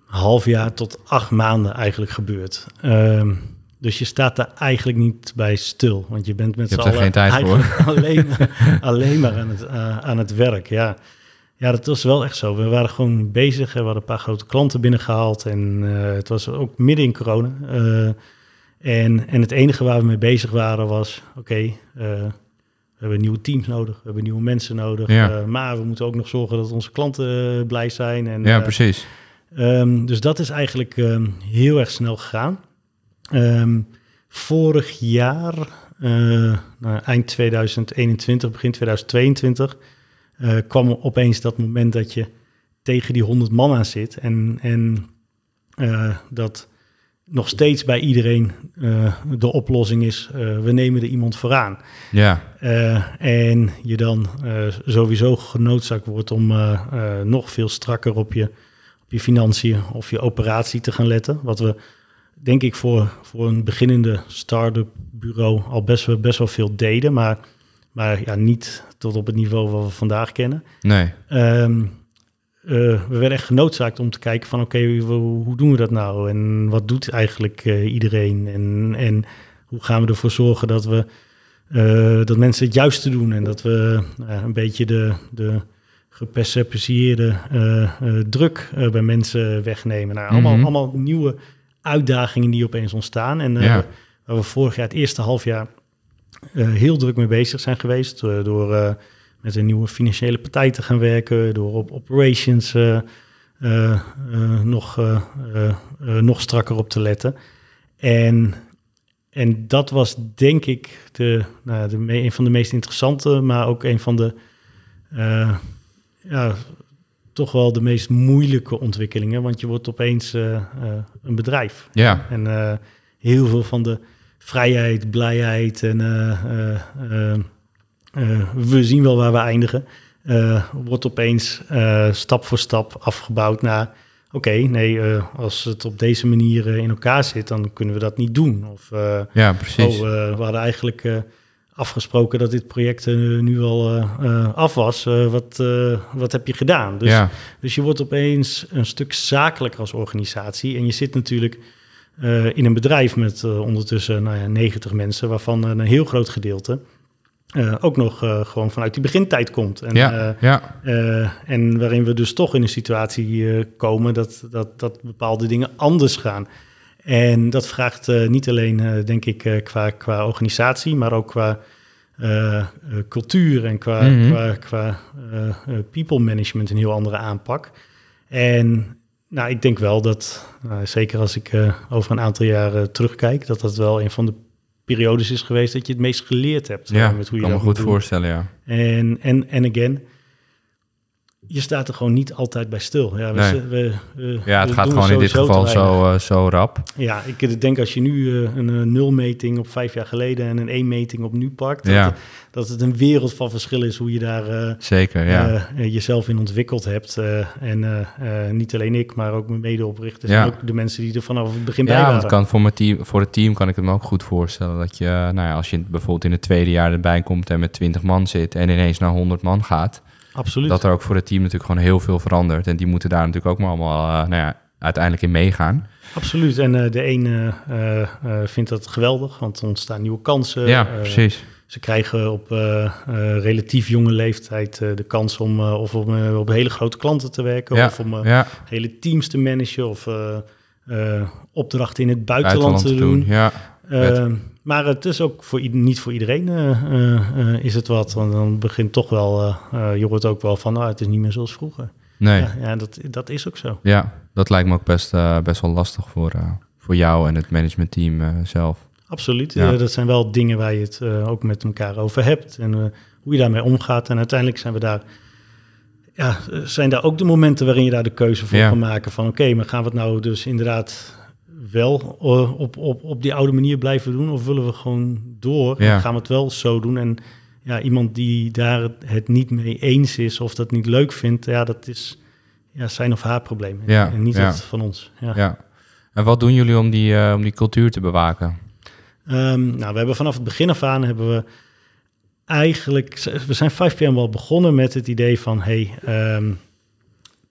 half jaar tot acht maanden eigenlijk gebeurd. Um, dus je staat daar eigenlijk niet bij stil, want je bent met z'n allen geen tijd voor. Alleen, alleen maar aan het, uh, aan het werk, ja. Ja, dat was wel echt zo. We waren gewoon bezig. We hadden een paar grote klanten binnengehaald. En uh, het was ook midden in corona. Uh, en, en het enige waar we mee bezig waren was... oké, okay, uh, we hebben nieuwe teams nodig. We hebben nieuwe mensen nodig. Ja. maar we moeten ook nog zorgen dat onze klanten blij zijn. En, ja, precies. Um, dus dat is eigenlijk um, heel erg snel gegaan. Um, vorig jaar, nou, eind 2021, begin 2022 uh, kwam opeens dat moment dat je tegen die 100 man aan zit. En, en uh, dat nog steeds bij iedereen uh, de oplossing is: we nemen er iemand vooraan. Ja. en je dan sowieso genoodzaakt wordt om nog veel strakker op je, op je financiën of je operatie te gaan letten. Wat we denk ik voor, voor een beginnende start-up bureau al best, best wel veel deden. Maar maar ja, niet tot op het niveau wat we vandaag kennen. Nee. Um, uh, we werden echt genoodzaakt om te kijken van oké, okay, hoe doen we dat nou? En wat doet eigenlijk uh, iedereen? En, en hoe gaan we ervoor zorgen dat we uh, dat mensen het juiste doen en dat we een beetje de, de gepercepieerde druk bij mensen wegnemen. Nou, allemaal, mm -hmm. allemaal nieuwe uitdagingen die opeens ontstaan. En ja. waar we vorig jaar, het eerste half jaar, heel druk mee bezig zijn geweest. Door met een nieuwe financiële partij te gaan werken, door op operations nog, nog strakker op te letten. En, en dat was denk ik de, nou, de een van de meest interessante, maar ook een van de ja, toch wel de meest moeilijke ontwikkelingen. Want je wordt opeens een bedrijf. Ja. En heel veel van de vrijheid, blijheid en we zien wel waar we eindigen. wordt opeens stap voor stap afgebouwd naar oké, nee, als het op deze manier in elkaar zit, dan kunnen we dat niet doen. Of ja, precies. Oh, we hadden eigenlijk afgesproken dat dit project nu al af was. wat, wat heb je gedaan? Dus, ja. dus je wordt opeens een stuk zakelijker als organisatie. En je zit natuurlijk in een bedrijf met ondertussen nou ja, 90 mensen, waarvan een heel groot gedeelte uh, ook nog gewoon vanuit die begintijd komt. En, ja, ja. en waarin we dus toch in een situatie komen dat, dat, dat bepaalde dingen anders gaan. En dat vraagt niet alleen, denk ik, qua, qua organisatie, maar ook qua cultuur en qua, mm -hmm. qua, qua people management een heel andere aanpak. En nou, ik denk wel dat, nou, zeker als ik over een aantal jaren terugkijk, dat dat wel een van de periodes is geweest dat je het meest geleerd hebt. Ja, uh, met hoe je kan me goed voorstellen, ja. En, en, en again, je staat er gewoon niet altijd bij stil. Ja, we, nee. we, we, ja het gaat gewoon in dit geval zo, uh, zo rap. Ja, ik denk als je nu uh, een nulmeting op vijf jaar geleden en een één meting op nu pakt, dat, ja. het, dat het een wereld van verschil is hoe je daar Zeker, ja. jezelf in ontwikkeld hebt. en niet alleen ik, maar ook mijn medeoprichters ja. en ook de mensen die er vanaf het begin bij ja, waren. want kan voor, mijn team, voor het team kan ik het me ook goed voorstellen dat je, nou ja, als je bijvoorbeeld in het tweede jaar erbij komt en met 20 man zit en ineens naar 100 man gaat, Absoluut. Dat er ook voor het team natuurlijk gewoon heel veel verandert. En die moeten daar natuurlijk ook maar allemaal uh, nou ja, uiteindelijk in meegaan. Absoluut. En uh, de een uh, vindt dat geweldig, want er ontstaan nieuwe kansen. Ja, precies. Ze krijgen op relatief jonge leeftijd de kans om of om op hele grote klanten te werken, ja, of om ja. hele teams te managen, of opdrachten in het buitenland, buitenland te doen. Ja. Maar het is ook voor, niet voor iedereen uh, uh, is het wat. Want dan begint toch wel, je hoort ook wel van, nou, het is niet meer zoals vroeger. Nee. Ja, ja dat, dat is ook zo. Ja, dat lijkt me ook best, best wel lastig voor, voor jou en het managementteam zelf. absoluut. Ja. Eh, dat zijn wel dingen waar je het eh, ook met elkaar over hebt en eh, hoe je daarmee omgaat. En uiteindelijk zijn we daar, ja, eh, zijn daar ook de momenten waarin je daar de keuze voor Ja. kan maken van oké, maar gaan we het nou dus inderdaad wel eh, op, op, op die oude manier blijven doen of willen we gewoon door Ja. en gaan we het wel zo doen en ja, iemand die daar het- niet mee eens is of dat niet leuk vindt, ja, dat is ja, zijn of haar probleem Ja, en niet ja. het van ons. Ja. Ja. En wat doen jullie om die, eh, om die cultuur te bewaken? Ehm, nou, we hebben vanaf het begin af aan hebben we eigenlijk, we zijn 5PM wel begonnen met het idee van, hey, ehm,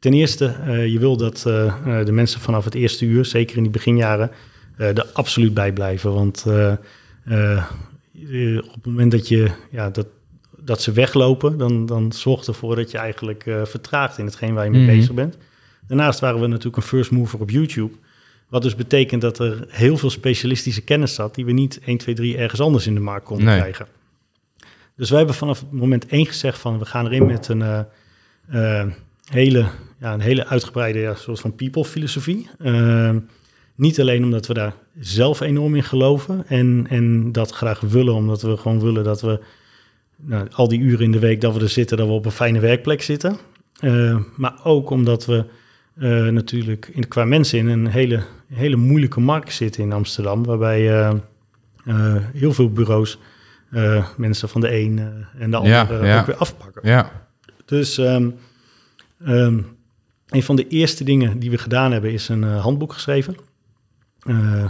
ten eerste, eh, je wil dat eh, eh, de mensen vanaf het eerste uur, zeker in die beginjaren, er absoluut bij blijven. Want op het moment dat, je, ja, dat, dat ze weglopen, dan, dan zorgt ervoor dat je eigenlijk vertraagt in hetgeen waar je mee Mhm. bezig bent. Daarnaast waren we natuurlijk een first mover op YouTube. Wat dus betekent dat er heel veel specialistische kennis zat die we niet 1, 2, 3 ergens anders in de markt konden Nee. krijgen. Dus wij hebben vanaf het moment één gezegd van we gaan erin met een hele, ja, een hele uitgebreide ja, soort van people filosofie. Eh, niet alleen omdat we daar zelf enorm in geloven en, en dat graag willen, omdat we gewoon willen dat we nou, al die uren in de week dat we er zitten, dat we op een fijne werkplek zitten. Eh, maar ook omdat we eh, natuurlijk in, qua mensen in een hele, hele moeilijke markt zitten in Amsterdam, waarbij eh, eh, heel veel bureaus eh, mensen van de een en de Ja, ja. ook weer afpakken. Ja. Dus ehm, ehm, een van de eerste dingen die we gedaan hebben is een eh, handboek geschreven. eh,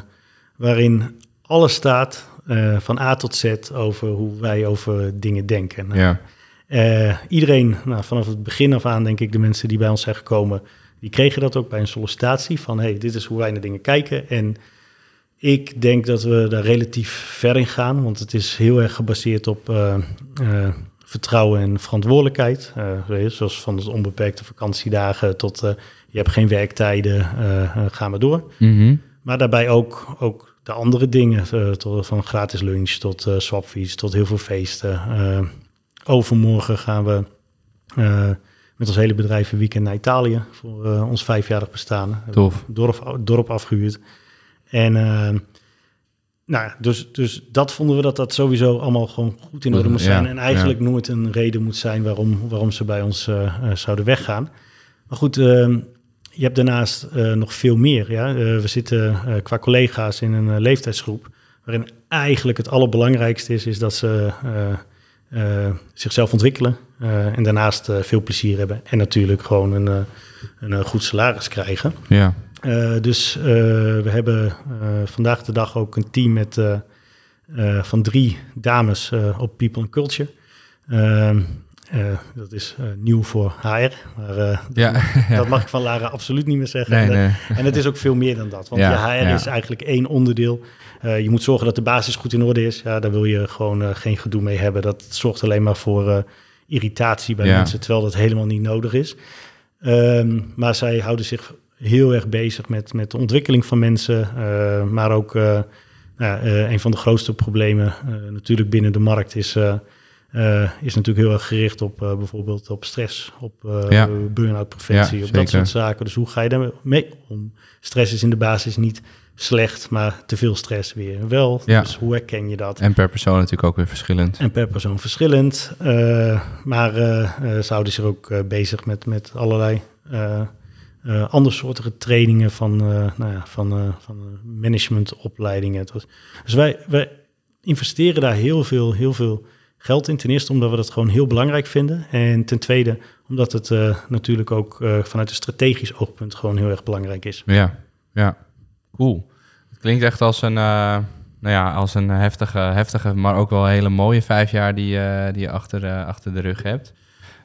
waarin alles staat eh, van A tot Z over hoe wij over dingen denken. Nou, Ja. iedereen, nou, vanaf het begin af aan denk ik, de mensen die bij ons zijn gekomen, die kregen dat ook bij een sollicitatie van hey, dit is hoe wij naar dingen kijken. En ik denk dat we daar relatief ver in gaan, want het is heel erg gebaseerd op vertrouwen en verantwoordelijkheid. Eh, zoals van de onbeperkte vakantiedagen tot eh, je hebt geen werktijden, eh, eh, ga maar door. Mhm. Maar daarbij ook, ook de andere dingen, tot, van gratis lunch tot swapfees, tot heel veel feesten. Overmorgen gaan we met ons hele bedrijf een weekend naar Italië voor ons vijfjarig bestaan. Tof. we Dorp, dorp afgehuurd. En nou ja, dus, dus dat vonden we dat dat sowieso allemaal gewoon goed in orde moest Ja, zijn. En eigenlijk ja. nooit een reden moet zijn waarom, waarom ze bij ons eh, eh, zouden weggaan. Maar goed, ehm, je hebt daarnaast eh, nog veel meer. Ja? We zitten qua collega's in een leeftijdsgroep waarin eigenlijk het allerbelangrijkste is, is dat ze zichzelf ontwikkelen en daarnaast veel plezier hebben. En natuurlijk gewoon een, een goed salaris krijgen. Ja. Eh, dus eh, we hebben eh, vandaag de dag ook een team met, van drie dames op People and Culture. Ehm, eh, dat is nieuw voor HR, maar Ja. dat mag ik van Lara absoluut niet meer zeggen. Nee, en, nee. en het is ook veel meer dan dat, want Ja, je HR is eigenlijk één onderdeel. Je moet zorgen dat de basis goed in orde is. Ja, daar wil je gewoon geen gedoe mee hebben. Dat zorgt alleen maar voor irritatie bij mensen, terwijl dat helemaal niet nodig is. Ehm, maar zij houden zich heel erg bezig met, met de ontwikkeling van mensen, eh, maar ook eh, nou, eh, een van de grootste problemen natuurlijk binnen de markt is, is natuurlijk heel erg gericht op bijvoorbeeld op stress, op Ja. burn-out preventie, Ja, op dat soort zaken. Dus hoe ga je daarmee om? Stress is in de basis niet slecht, maar te veel stress weer wel. Ja. Dus hoe herken je dat? En per persoon natuurlijk ook weer verschillend. En per persoon verschillend. maar eh, ze houden zich ook bezig met, met allerlei eh andersoortige trainingen van, eh, nou ja, van, eh, van managementopleidingen. Dus wij, wij investeren daar heel veel, heel veel geld in. Ten eerste omdat we dat gewoon heel belangrijk vinden. En ten tweede omdat het natuurlijk ook vanuit een strategisch oogpunt gewoon heel erg belangrijk is. Ja, ja. Cool. Het klinkt echt als een, nou ja, als een heftige, heftige, maar ook wel hele mooie vijf jaar die, die je achter, achter de rug hebt.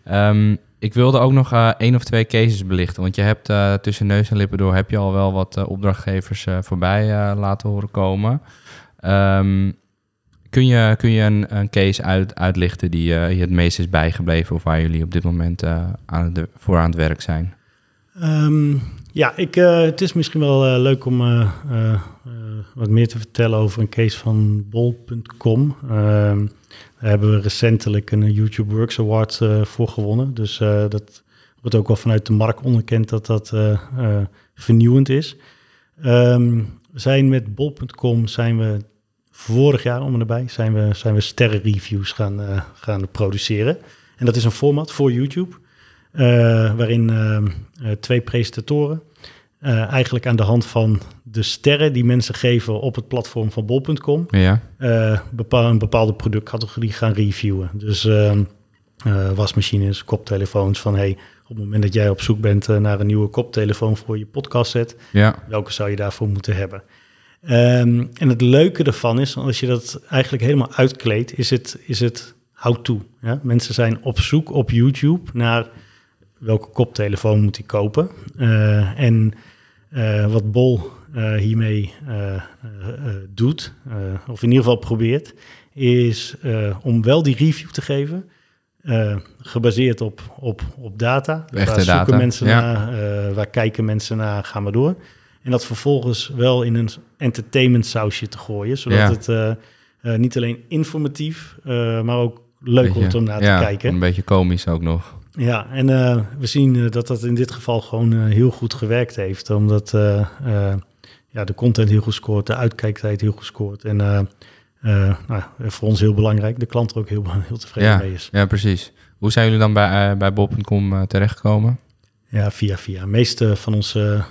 Ehm, ik wilde ook nog eh, één of twee cases belichten. Want je hebt eh, tussen neus en lippen door heb je al wel wat eh, opdrachtgevers voorbij laten horen komen. Ehm, kun, je, kun je een, een case uit, uitlichten die je het meest is bijgebleven of waar jullie op dit moment aan de, voor aan het werk zijn? Ehm, ja, ik, het is misschien wel leuk om wat meer te vertellen over een case van bol.com. Ehm, daar hebben we recentelijk een YouTube Works Award eh, voor gewonnen. Dus eh, dat wordt ook wel vanuit de markt onderkend dat dat eh, vernieuwend is. Ehm, we zijn met bol.com zijn we vorig jaar om en zijn we, zijn we sterrenreviews gaan, gaan produceren. En dat is een format voor YouTube, waarin uh, twee presentatoren eigenlijk aan de hand van de sterren die mensen geven op het platform van bol.com ja. bepaal, een bepaalde productcategorie gaan reviewen. Dus ehm, wasmachines, koptelefoons, van hey, op het moment dat jij op zoek bent naar een nieuwe koptelefoon voor je podcast set, ja. welke zou je daarvoor moeten hebben? Um, en het leuke ervan is, als je dat eigenlijk helemaal uitkleedt, is het, is het how-to. Ja? Mensen zijn op zoek op YouTube naar welke koptelefoon moet hij kopen. En wat Bol uh, hiermee doet, of in ieder geval probeert, is om wel die review te geven, gebaseerd op, op, op data. Echte waar zoeken data, mensen ja. naar, waar kijken mensen naar, gaan we door. En dat vervolgens wel in een entertainment sausje te gooien. Zodat Ja. het uh, niet alleen informatief, maar ook leuk Beetje- wordt om naar ja, te kijken. Een beetje komisch ook nog. Ja, en uh, we zien uh, dat dat in dit geval gewoon uh, heel goed gewerkt heeft. Omdat uh, ja, de content heel goed scoort, de uitkijktijd heel goed scoort. En nou, voor ons heel belangrijk, de klant er ook heel, heel tevreden Ja, mee is. ja, precies. Hoe zijn jullie dan bij, eh, bij Bob.com eh, terechtgekomen? Ja, via via. De meeste van onze,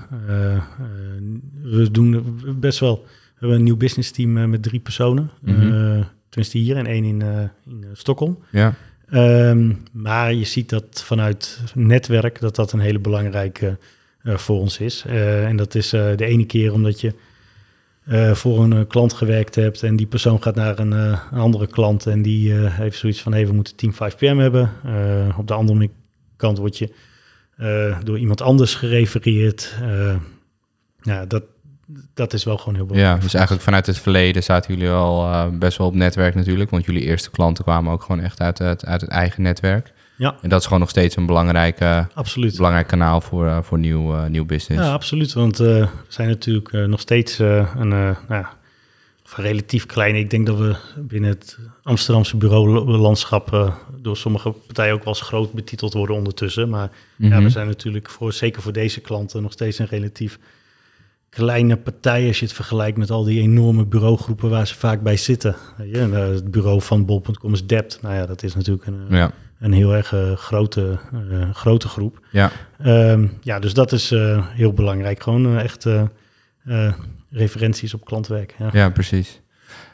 we doen best wel, we hebben een nieuw business team met drie personen. Mhm. Uh, tenminste hier en één in, in Stockholm. Ja, Um, maar je ziet dat vanuit netwerk dat dat een hele belangrijke uh, voor ons is. Uh, en dat is uh, de ene keer omdat je voor een klant gewerkt hebt en die persoon gaat naar een, andere klant en die heeft zoiets van hey, we moeten Team 5 PM hebben. Op de andere kant word je door iemand anders gerefereerd. Ja, dat, dat is wel gewoon heel ja, belangrijk. dus eigenlijk vanuit het verleden zaten jullie al eh, best wel op netwerk natuurlijk. Want jullie eerste klanten kwamen ook gewoon echt uit het, uit het eigen netwerk. Ja. En dat is gewoon nog steeds een belangrijke, Absoluut. belangrijk kanaal voor, uh, voor nieuw, uh, nieuw business. Ja, absoluut. Want we zijn natuurlijk nog steeds een, nou ja, relatief klein. Ik denk dat we binnen het Amsterdamse bureaulandschap door sommige partijen ook wel als groot betiteld worden ondertussen. Maar mm -hmm. ja, we zijn natuurlijk voor, zeker voor deze klanten nog steeds een relatief kleine partij als je het vergelijkt met al die enorme bureaugroepen waar ze vaak bij zitten. Ja, het bureau van bol.com is Dept. Nou ja, dat is natuurlijk een, ja. een heel erg uh, grote, uh, grote groep. Ja. Um, ja, dus dat is uh, heel belangrijk. Gewoon echt referenties op klantwerk. Ja, ja precies.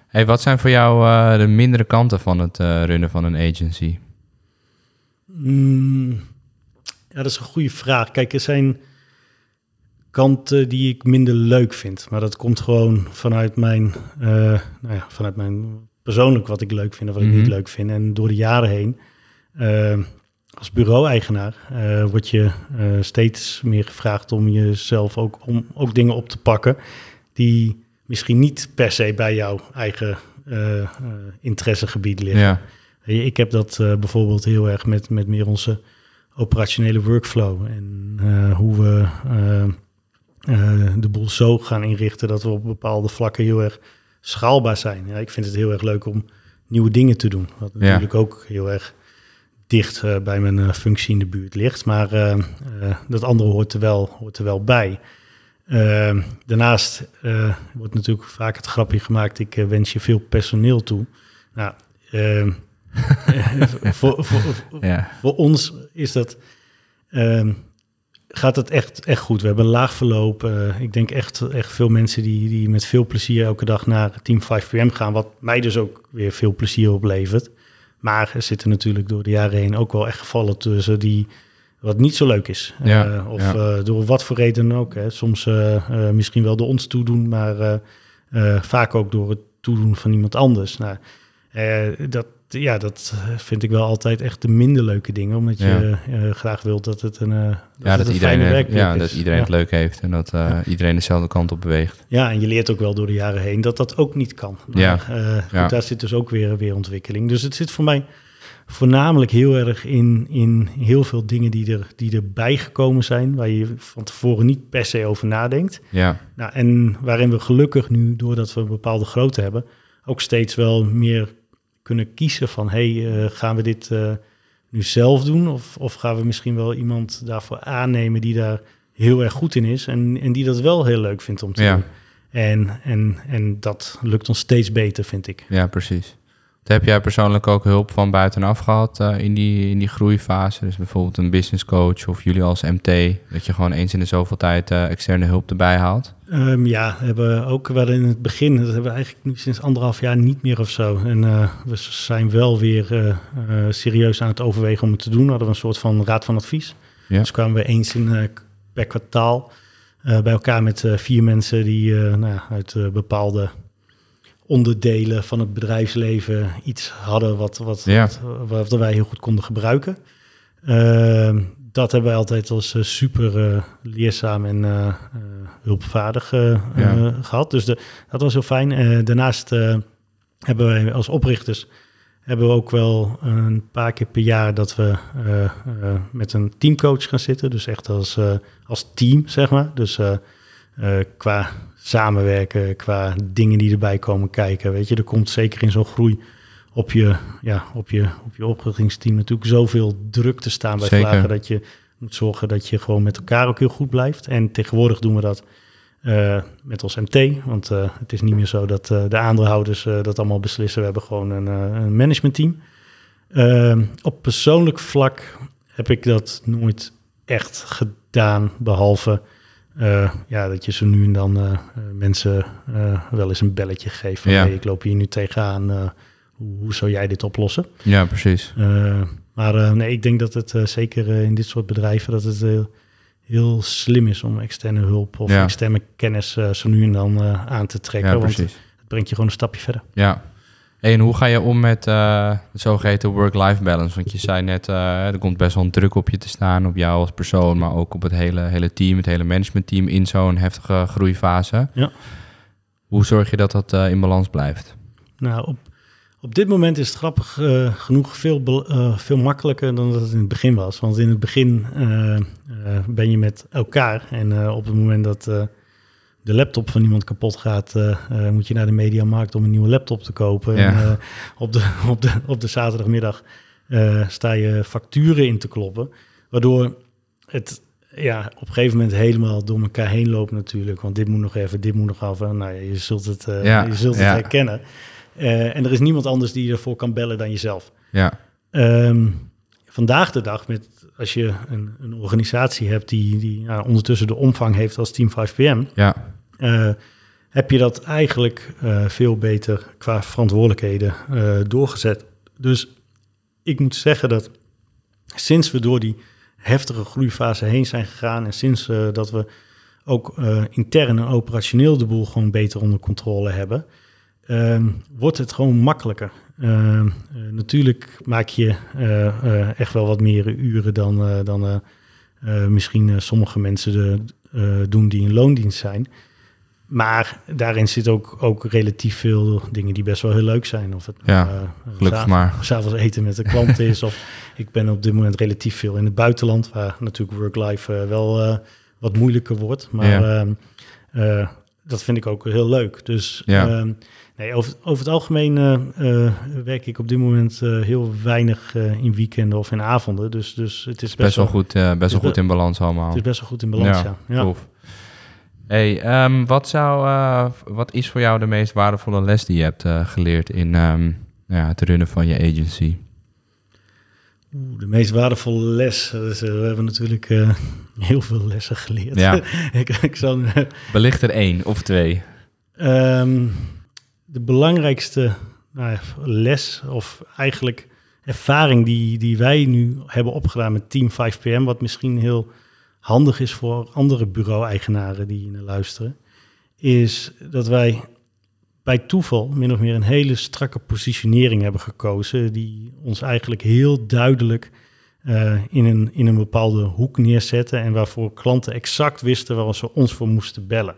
Hey, wat zijn voor jou de mindere kanten van het runnen van een agency? Mm, ja, dat is een goede vraag. Kijk, er zijn kanten die ik minder leuk vind. Maar dat komt gewoon vanuit mijn, uh, nou ja, vanuit mijn persoonlijk wat ik leuk vind en wat mm -hmm. ik niet leuk vind. En door de jaren heen, uh, als bureau-eigenaar, uh, word je steeds meer gevraagd om jezelf ook, om ook dingen op te pakken die misschien niet per se bij jouw eigen interessegebied liggen. Ja. Ik heb dat bijvoorbeeld heel erg met, met meer onze operationele workflow en hoe we de boel zo gaan inrichten dat we op bepaalde vlakken heel erg schaalbaar zijn. Ja, ik vind het heel erg leuk om nieuwe dingen te doen. Wat natuurlijk ook heel erg dicht uh, bij mijn uh, functie in de buurt ligt. Maar uh, dat andere hoort er wel, hoort er wel bij. daarnaast wordt natuurlijk vaak het grapje gemaakt, ik wens je veel personeel toe. Nou, voor, voor, ja. voor, ons is dat gaat het echt, echt goed. We hebben een laag verloop. Uh, ik denk echt, echt veel mensen die, die met veel plezier elke dag naar Team 5PM gaan. Wat mij dus ook weer veel plezier oplevert. Maar er zitten natuurlijk door de jaren heen ook wel echt gevallen tussen die wat niet zo leuk is. Ja, uh, of ja. uh, door wat voor reden ook. Hè. Soms misschien wel door ons toedoen, maar vaak ook door het toedoen van iemand anders. Nou, dat, ja, dat vind ik wel altijd echt de minder leuke dingen. Omdat je Ja. uh, graag wilt dat het een, uh, dat ja, het dat een iedereen, ja, dat iedereen ja. het leuk heeft en dat uh, Ja. iedereen dezelfde kant op beweegt. Ja, en je leert ook wel door de jaren heen dat dat ook niet kan. Maar, Ja. eh, goed, Ja. daar zit dus ook weer, weer ontwikkeling. Dus het zit voor mij voornamelijk heel erg in, in heel veel dingen die, er, die erbij gekomen zijn... waar je van tevoren niet per se over nadenkt. Ja, Nou, en waarin we gelukkig nu, doordat we een bepaalde grootte hebben... ook steeds wel meer kunnen kiezen van... hé, hey, eh, gaan we dit eh, nu zelf doen? Of, of gaan we misschien wel iemand daarvoor aannemen die daar heel erg goed in is... en, en die dat wel heel leuk vindt om te Ja. doen? En, en, en dat lukt ons steeds beter, vind ik. Ja, precies. Heb jij persoonlijk ook hulp van buitenaf gehad uh, in, die, in die groeifase? Dus bijvoorbeeld een business coach of jullie als MT, dat je gewoon eens in de zoveel tijd uh, externe hulp erbij haalt? Um, ja, we hebben ook wel in het begin, dat hebben we eigenlijk nu sinds anderhalf jaar niet meer of zo. En uh, we zijn wel weer serieus aan het overwegen om het te doen. We hadden we een soort van raad van advies. Ja. Dus kwamen we eens in, per kwartaal bij elkaar met vier mensen die nou, uit bepaalde onderdelen van het bedrijfsleven iets hadden wat, wat, ja. wat, wat, wij heel goed konden gebruiken. Uh, dat hebben wij altijd als uh, super uh, leerzaam en uh, hulpvaardig ja. gehad. Dus de, dat was heel fijn. daarnaast hebben wij als oprichters hebben we ook wel een paar keer per jaar dat we met een teamcoach gaan zitten. Dus echt als, als team, zeg maar. Dus qua samenwerken, qua dingen die erbij komen kijken. Weet je, er komt zeker in zo'n groei op je, ja, op je, op je oprichtingsteam natuurlijk zoveel druk te staan bij zeker. vragen dat je moet zorgen dat je gewoon met elkaar ook heel goed blijft. En tegenwoordig doen we dat uh, met ons MT, want uh, het is niet meer zo dat uh, de aandeelhouders dat allemaal beslissen. We hebben gewoon een, een managementteam. Ehm, op persoonlijk vlak heb ik dat nooit echt gedaan, behalve uh, ja, dat je zo nu en dan uh, mensen uh, wel eens een belletje geeft van ja. hey, ik loop hier nu tegenaan, hoe, hoe zou jij dit oplossen? Ja, precies. maar nee, ik denk dat het zeker in dit soort bedrijven dat het heel, heel slim is om externe hulp of ja. externe kennis zo nu en dan aan te trekken. Ja, want het brengt je gewoon een stapje verder. Ja, en hoe ga je om met uh, de zogeheten work-life balance? Want je zei net, uh, er komt best wel een druk op je te staan, op jou als persoon, maar ook op het hele, hele team, het hele managementteam in zo'n heftige groeifase. Ja. Hoe zorg je dat dat uh, in balans blijft? Nou, op, op dit moment is het grappig genoeg veel, veel makkelijker dan dat het in het begin was. Want in het begin ben je met elkaar en op het moment dat de laptop van iemand kapot gaat, uh, uh, moet je naar de mediamarkt om een nieuwe laptop te kopen. En, uh, op, de, op, de, op de zaterdagmiddag sta je facturen in te kloppen. Waardoor het ja, op een gegeven moment helemaal door elkaar heen loopt natuurlijk. Want dit moet nog even, dit moet nog af. Nou, je zult het, ja. je zult het ja. herkennen. en er is niemand anders die je ervoor kan bellen dan jezelf. Ja. Um, vandaag de dag, met, als je een, een organisatie hebt die, die ja, ondertussen de omvang heeft als Team 5PM, ja. Uh, heb je dat eigenlijk uh, veel beter qua verantwoordelijkheden uh, doorgezet. Dus ik moet zeggen dat sinds we door die heftige groeifase heen zijn gegaan en sinds dat we ook intern en operationeel de boel gewoon beter onder controle hebben, wordt het gewoon makkelijker. Uh, natuurlijk maak je echt wel wat meer uren dan, dan misschien sommige mensen de, doen die in loondienst zijn. Maar daarin zit ook, ook relatief veel dingen die best wel heel leuk zijn. Of het ja, gelukkig maar. S'avonds eten met de klant is. of ik ben op dit moment relatief veel in het buitenland. Waar natuurlijk work-life wel wat moeilijker wordt. Maar ja. Ehm, dat vind ik ook heel leuk. Dus ja. Ehm, Nee, over, over het algemeen werk ik op dit moment heel weinig in weekenden of in avonden. Dus, dus het is best, best wel goed, best wel goed in balans allemaal. Het is best wel goed in balans, ja. ja. Hey, um, wat, zou, wat is voor jou de meest waardevolle les die je hebt geleerd in um, ja, het runnen van je agency? Oeh, de meest waardevolle les. Dus, we hebben natuurlijk heel veel lessen geleerd. Ja. ik, ik zal, Belicht er één of twee. Um, de belangrijkste nou les of eigenlijk ervaring die, die wij nu hebben opgedaan met Team 5PM, wat misschien heel handig is voor andere bureau-eigenaren die naar luisteren, is dat wij bij toeval min of meer een hele strakke positionering hebben gekozen, die ons eigenlijk heel duidelijk uh, in, een, in een bepaalde hoek neerzetten en waarvoor klanten exact wisten waar ze ons voor moesten bellen.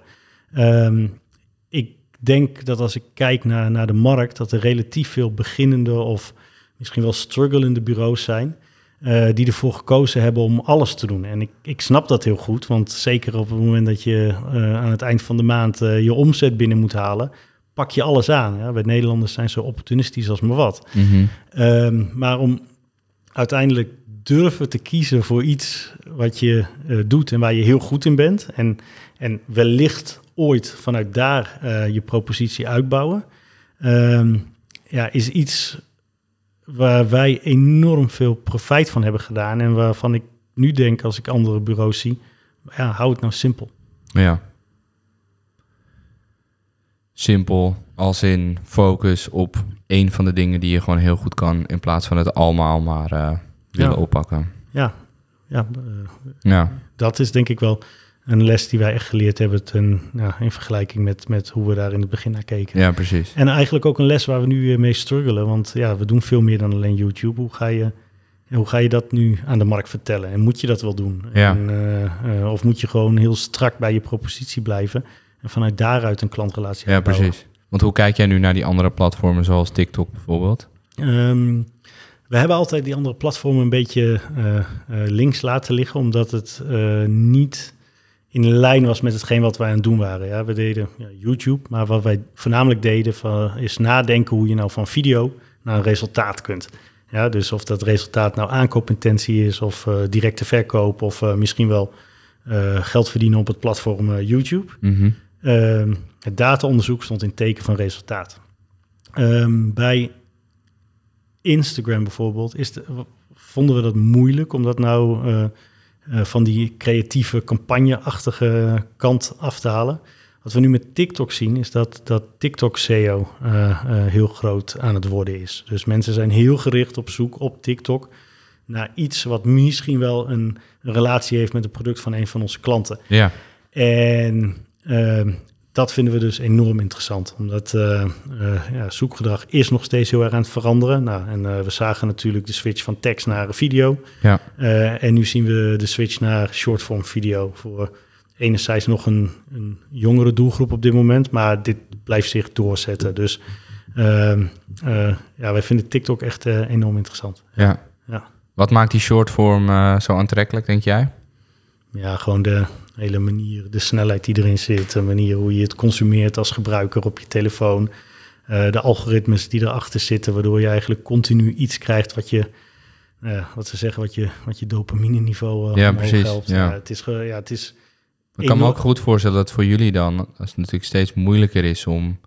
Um, ik denk dat als ik kijk naar, naar de markt, dat er relatief veel beginnende of misschien wel strugglende bureaus zijn. Uh, die ervoor gekozen hebben om alles te doen. En ik, ik snap dat heel goed, want zeker op het moment dat je uh, aan het eind van de maand uh, je omzet binnen moet halen, pak je alles aan. Ja? Wij Nederlanders zijn zo opportunistisch als maar wat. Mm -hmm. maar om uiteindelijk durven te kiezen voor iets wat je doet en waar je heel goed in bent. En, en wellicht ooit vanuit daar eh, je propositie uitbouwen, ehm, ja, is iets waar wij enorm veel profijt van hebben gedaan en waarvan ik nu denk als ik andere bureaus zie, ja, hou het nou simpel. Ja. Simpel, als in focus op één van de dingen die je gewoon heel goed kan, in plaats van het allemaal maar uh, willen Ja. oppakken. Ja, ja eh, Ja, dat is denk ik wel een les die wij echt geleerd hebben ten, ja, in vergelijking met, met hoe we daar in het begin naar keken. ja precies. En eigenlijk ook een les waar we nu eh, mee struggelen. Want ja, we doen veel meer dan alleen YouTube. Hoe ga je, hoe ga je dat nu aan de markt vertellen? En moet je dat wel doen? Ja. En, eh, eh, of moet je gewoon heel strak bij je propositie blijven? En vanuit daaruit een klantrelatie Ja, bouwen? precies. Want hoe kijk jij nu naar die andere platformen zoals TikTok bijvoorbeeld? Ehm, we hebben altijd die andere platformen een beetje links laten liggen, omdat het niet in lijn was met hetgeen wat wij aan het doen waren. Ja, we deden ja, YouTube, maar wat wij voornamelijk deden van, is nadenken hoe je nou van video naar een resultaat kunt. Ja, dus of dat resultaat nou aankoopintentie is, of eh, directe verkoop, of eh, misschien wel eh, geld verdienen op het platform YouTube. Mhm. Ehm, het dataonderzoek stond in teken van resultaat. Ehm, bij Instagram bijvoorbeeld is de, vonden we dat moeilijk om dat nou eh, van die creatieve campagne-achtige kant af te halen. Wat we nu met TikTok zien is dat, dat TikTok SEO eh, eh, heel groot aan het worden is. Dus mensen zijn heel gericht op zoek op TikTok naar iets wat misschien wel een, een relatie heeft met het product van een van onze klanten. Ja, En ehm, dat vinden we dus enorm interessant, omdat eh, eh, ja, zoekgedrag is nog steeds heel erg aan het veranderen. Nou, en eh, we zagen natuurlijk de switch van tekst naar video. ja, en nu zien we de switch naar shortform video voor enerzijds nog een, een jongere doelgroep op dit moment, maar dit blijft zich doorzetten. Dus ehm, eh, ja, wij vinden TikTok echt enorm interessant. ja. Ja. Wat maakt die shortform zo aantrekkelijk, denk jij? Ja, gewoon de hele manier, de snelheid die erin zit, de manier hoe je het consumeert als gebruiker op je telefoon, eh, de algoritmes die erachter zitten, waardoor je eigenlijk continu iets krijgt wat je, eh, wat ze zeggen, wat je, wat je dopamine niveau uh, Ja, precies, ja. het is, ja, het is Ik kan me ook goed voorstellen dat voor jullie dan, als het natuurlijk steeds moeilijker is om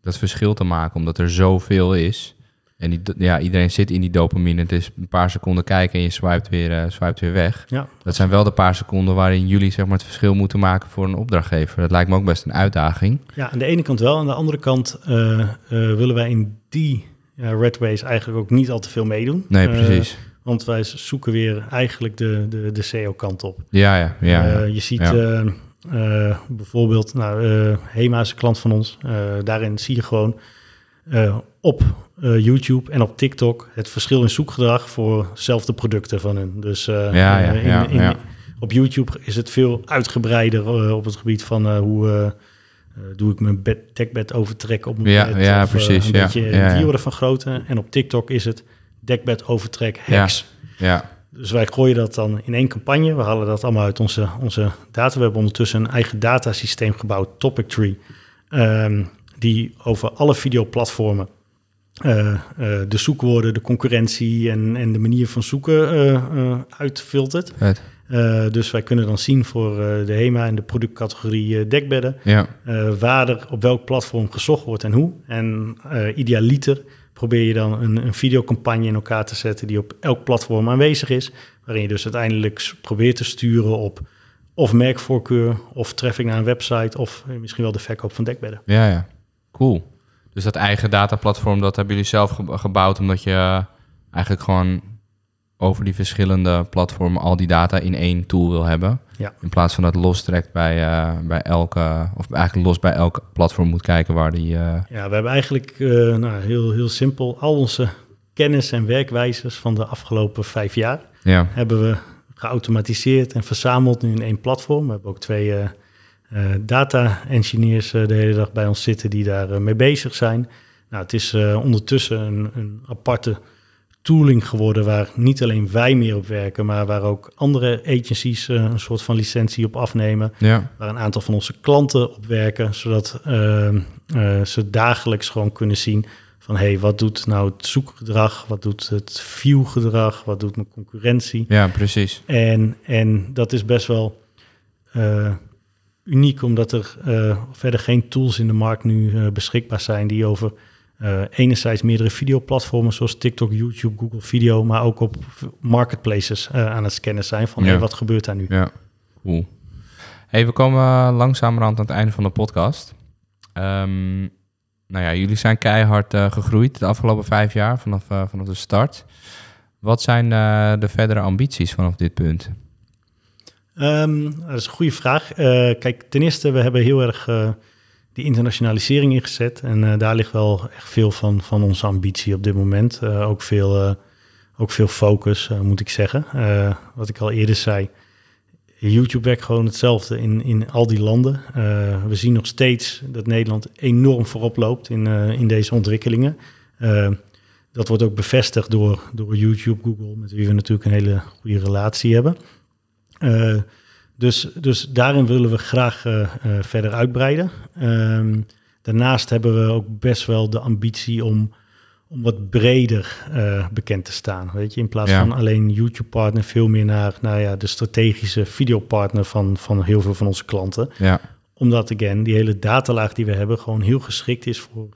dat verschil te maken, omdat er zoveel is. En die, ja, iedereen zit in die dopamine. Het is een paar seconden kijken en je swipet weer, swipet weer weg. ja, Dat zijn wel de paar seconden waarin jullie zeg maar, het verschil moeten maken voor een opdrachtgever. Dat lijkt me ook best een uitdaging. ja, aan de ene kant wel, aan de andere kant eh, eh, willen wij in die red race eigenlijk ook niet al te veel meedoen. Nee, precies. want wij zoeken weer eigenlijk de, de, de SEO-kant op. Ja, ja, ja. ja. Je ziet Ja. bijvoorbeeld, nou, Hema is een klant van ons. Daarin zie je gewoon eh, op eh, YouTube en op TikTok het verschil in zoekgedrag voor zelfde producten van hun. Dus eh, Ja, ja, in, ja, in- op YouTube is het veel uitgebreider op het gebied van hoe doe ik mijn bed, dekbed overtrek op mijn Ja, bed. ja, of, precies, Een ja. beetje die orde van grootte. En op TikTok is het dekbed overtrek hacks. ja. Dus wij gooien dat dan in één campagne. We halen dat allemaal uit onze, onze data. We hebben ondertussen een eigen datasysteem gebouwd, Topic Tree, ehm, die over alle videoplatformen eh, de zoekwoorden, de concurrentie en, en de manier van zoeken eh, uitfiltert. Dus wij kunnen dan zien voor de HEMA en de productcategorie dekbedden Ja, waar er op welk platform gezocht wordt en hoe. En idealiter probeer je dan een, een videocampagne in elkaar te zetten die op elk platform aanwezig is. Waarin je dus uiteindelijk probeert te sturen op of merkvoorkeur of traffic naar een website of misschien wel de verkoop van dekbedden. ja, ja. Cool. Dus dat eigen dataplatform, dat hebben jullie zelf ge- gebouwd omdat je eigenlijk gewoon over die verschillende platformen al die data in één tool wil hebben. Ja. In plaats van dat los trekt bij, eh, bij elke, of eigenlijk los bij elk platform moet kijken waar die... eh, Ja, we hebben eigenlijk eh, nou, heel, heel simpel al onze kennis en werkwijzes van de afgelopen vijf jaar ja, hebben we geautomatiseerd en verzameld nu in één platform. We hebben ook twee data engineers eh, de hele dag bij ons zitten die daar eh, mee bezig zijn. Nou, het is eh, ondertussen een, een aparte tooling geworden waar niet alleen wij meer op werken, maar waar ook andere agencies eh, een soort van licentie op afnemen. ja, Waar een aantal van onze klanten op werken, zodat eh, eh, ze dagelijks gewoon kunnen zien van hey, wat doet nou het zoekgedrag, wat doet het viewgedrag, wat doet mijn concurrentie. ja, precies. En, en dat is best wel, eh, uniek omdat er uh, verder geen tools in de markt nu uh, beschikbaar zijn die over uh, enerzijds meerdere videoplatformen zoals TikTok, YouTube, Google Video, maar ook op marketplaces aan het scannen zijn van hey, wat gebeurt daar nu. Ja, cool. Hey, we komen langzamerhand aan het einde van de podcast. Um, nou ja, jullie zijn keihard gegroeid de afgelopen vijf jaar vanaf, vanaf de start. Wat zijn de verdere ambities vanaf dit punt? Um, dat is een goede vraag. Uh, kijk, ten eerste, we hebben heel erg uh, die internationalisering ingezet. En uh, daar ligt wel echt veel van, van onze ambitie op dit moment. ook, veel, ook veel focus, moet ik zeggen. wat ik al eerder zei, YouTube werkt gewoon hetzelfde in, in al die landen. we zien nog steeds dat Nederland enorm voorop loopt in, in deze ontwikkelingen. dat wordt ook bevestigd door, door YouTube, Google, met wie we natuurlijk een hele goede relatie hebben. Uh, dus, dus daarin willen we graag uh, uh, verder uitbreiden. Um, daarnaast hebben we ook best wel de ambitie om, om wat breder bekend te staan. Weet je, in plaats ja. van alleen YouTube-partner, veel meer naar, naar ja, de strategische videopartner van, van heel veel van onze klanten. Ja. Omdat, again, die hele datalaag die we hebben gewoon heel geschikt is voor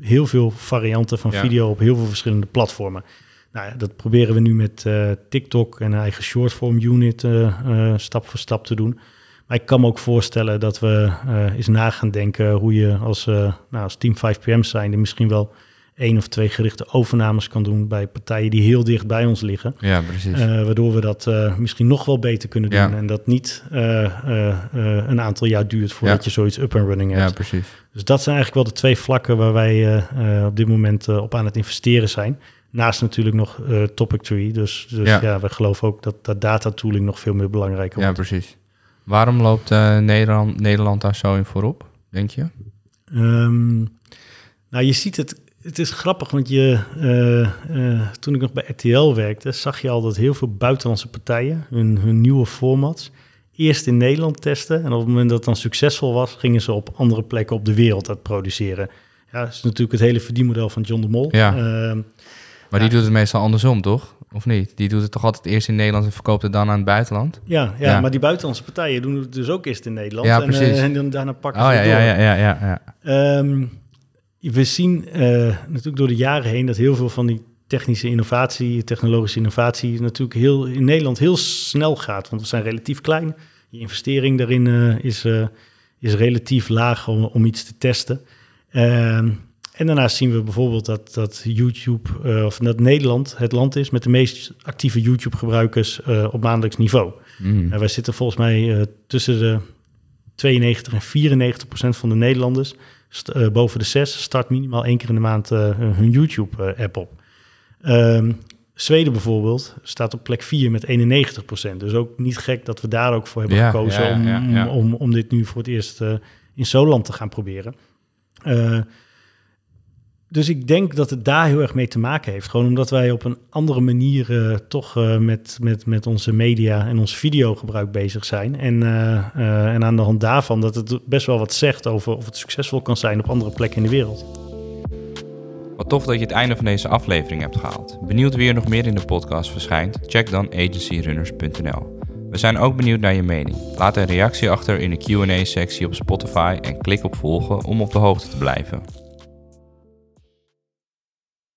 heel veel varianten van video op heel veel verschillende platformen. Nou ja, dat proberen we nu met uh, TikTok en een eigen shortform unit uh, uh, stap voor stap te doen. Maar ik kan me ook voorstellen dat we eens na gaan denken hoe je als, nou, als Team 5PM zijn, die misschien wel één of twee gerichte overnames kan doen bij partijen die heel dicht bij ons liggen. Ja, precies. waardoor we dat misschien nog wel beter kunnen doen. Ja. En dat niet een aantal jaar duurt voordat ja. je zoiets up and running hebt. Ja, precies. Dus dat zijn eigenlijk wel de twee vlakken waar wij op dit moment op aan het investeren zijn. Naast natuurlijk nog uh, Topic Tree. Dus, dus ja. ja. we geloven ook dat, dat data tooling nog veel meer belangrijker wordt. Ja, precies. Waarom loopt uh, Nederland, Nederland daar zo in voorop, denk je? Um, nou, je ziet het. Het is grappig, want je, uh, toen ik nog bij RTL werkte, zag je al dat heel veel buitenlandse partijen hun, hun nieuwe formats eerst in Nederland testen. En op het moment dat het dan succesvol was, gingen ze op andere plekken op de wereld dat produceren. Ja, dat is natuurlijk het hele verdienmodel van John de Mol. Ja. Ehm, maar die doet het meestal andersom, toch? Of niet? Die doet het toch altijd eerst in Nederland en verkoopt het dan aan het buitenland? Ja, ja, ja. maar die buitenlandse partijen doen het dus ook eerst in Nederland. Ja, precies. En, uh, en dan daarna pakken oh, ze ja, het door. Ja, ja, ja, ja. ja. Um, we zien uh, natuurlijk door de jaren heen dat heel veel van die technische innovatie, technologische innovatie, natuurlijk heel, in Nederland heel snel gaat. Want we zijn relatief klein. Je investering daarin uh, is, is relatief laag om, om iets te testen. Ehm, en daarnaast zien we bijvoorbeeld dat, dat YouTube, uh, of dat Nederland het land is met de meest actieve YouTube-gebruikers uh, op maandelijks niveau. Mm. En wij zitten volgens mij uh, tussen de 92 en 94 procent van de Nederlanders, boven de 6, start minimaal één keer in de maand hun YouTube-app op. Um, Zweden bijvoorbeeld staat op plek 4 met 91 procent. Dus ook niet gek dat we daar ook voor hebben ja, gekozen ja, ja, om, om, om, dit nu voor het eerst in zo'n land te gaan proberen. Dus ik denk dat het daar heel erg mee te maken heeft. Gewoon omdat wij op een andere manier uh, toch uh, met, met, met onze media en ons videogebruik bezig zijn. En, uh, en aan de hand daarvan dat het best wel wat zegt over of het succesvol kan zijn op andere plekken in de wereld. Wat tof dat je het einde van deze aflevering hebt gehaald. Benieuwd wie er nog meer in de podcast verschijnt? Check dan agencyrunners.nl. We zijn ook benieuwd naar je mening. Laat een reactie achter in de Q&A-sectie op Spotify en klik op volgen om op de hoogte te blijven.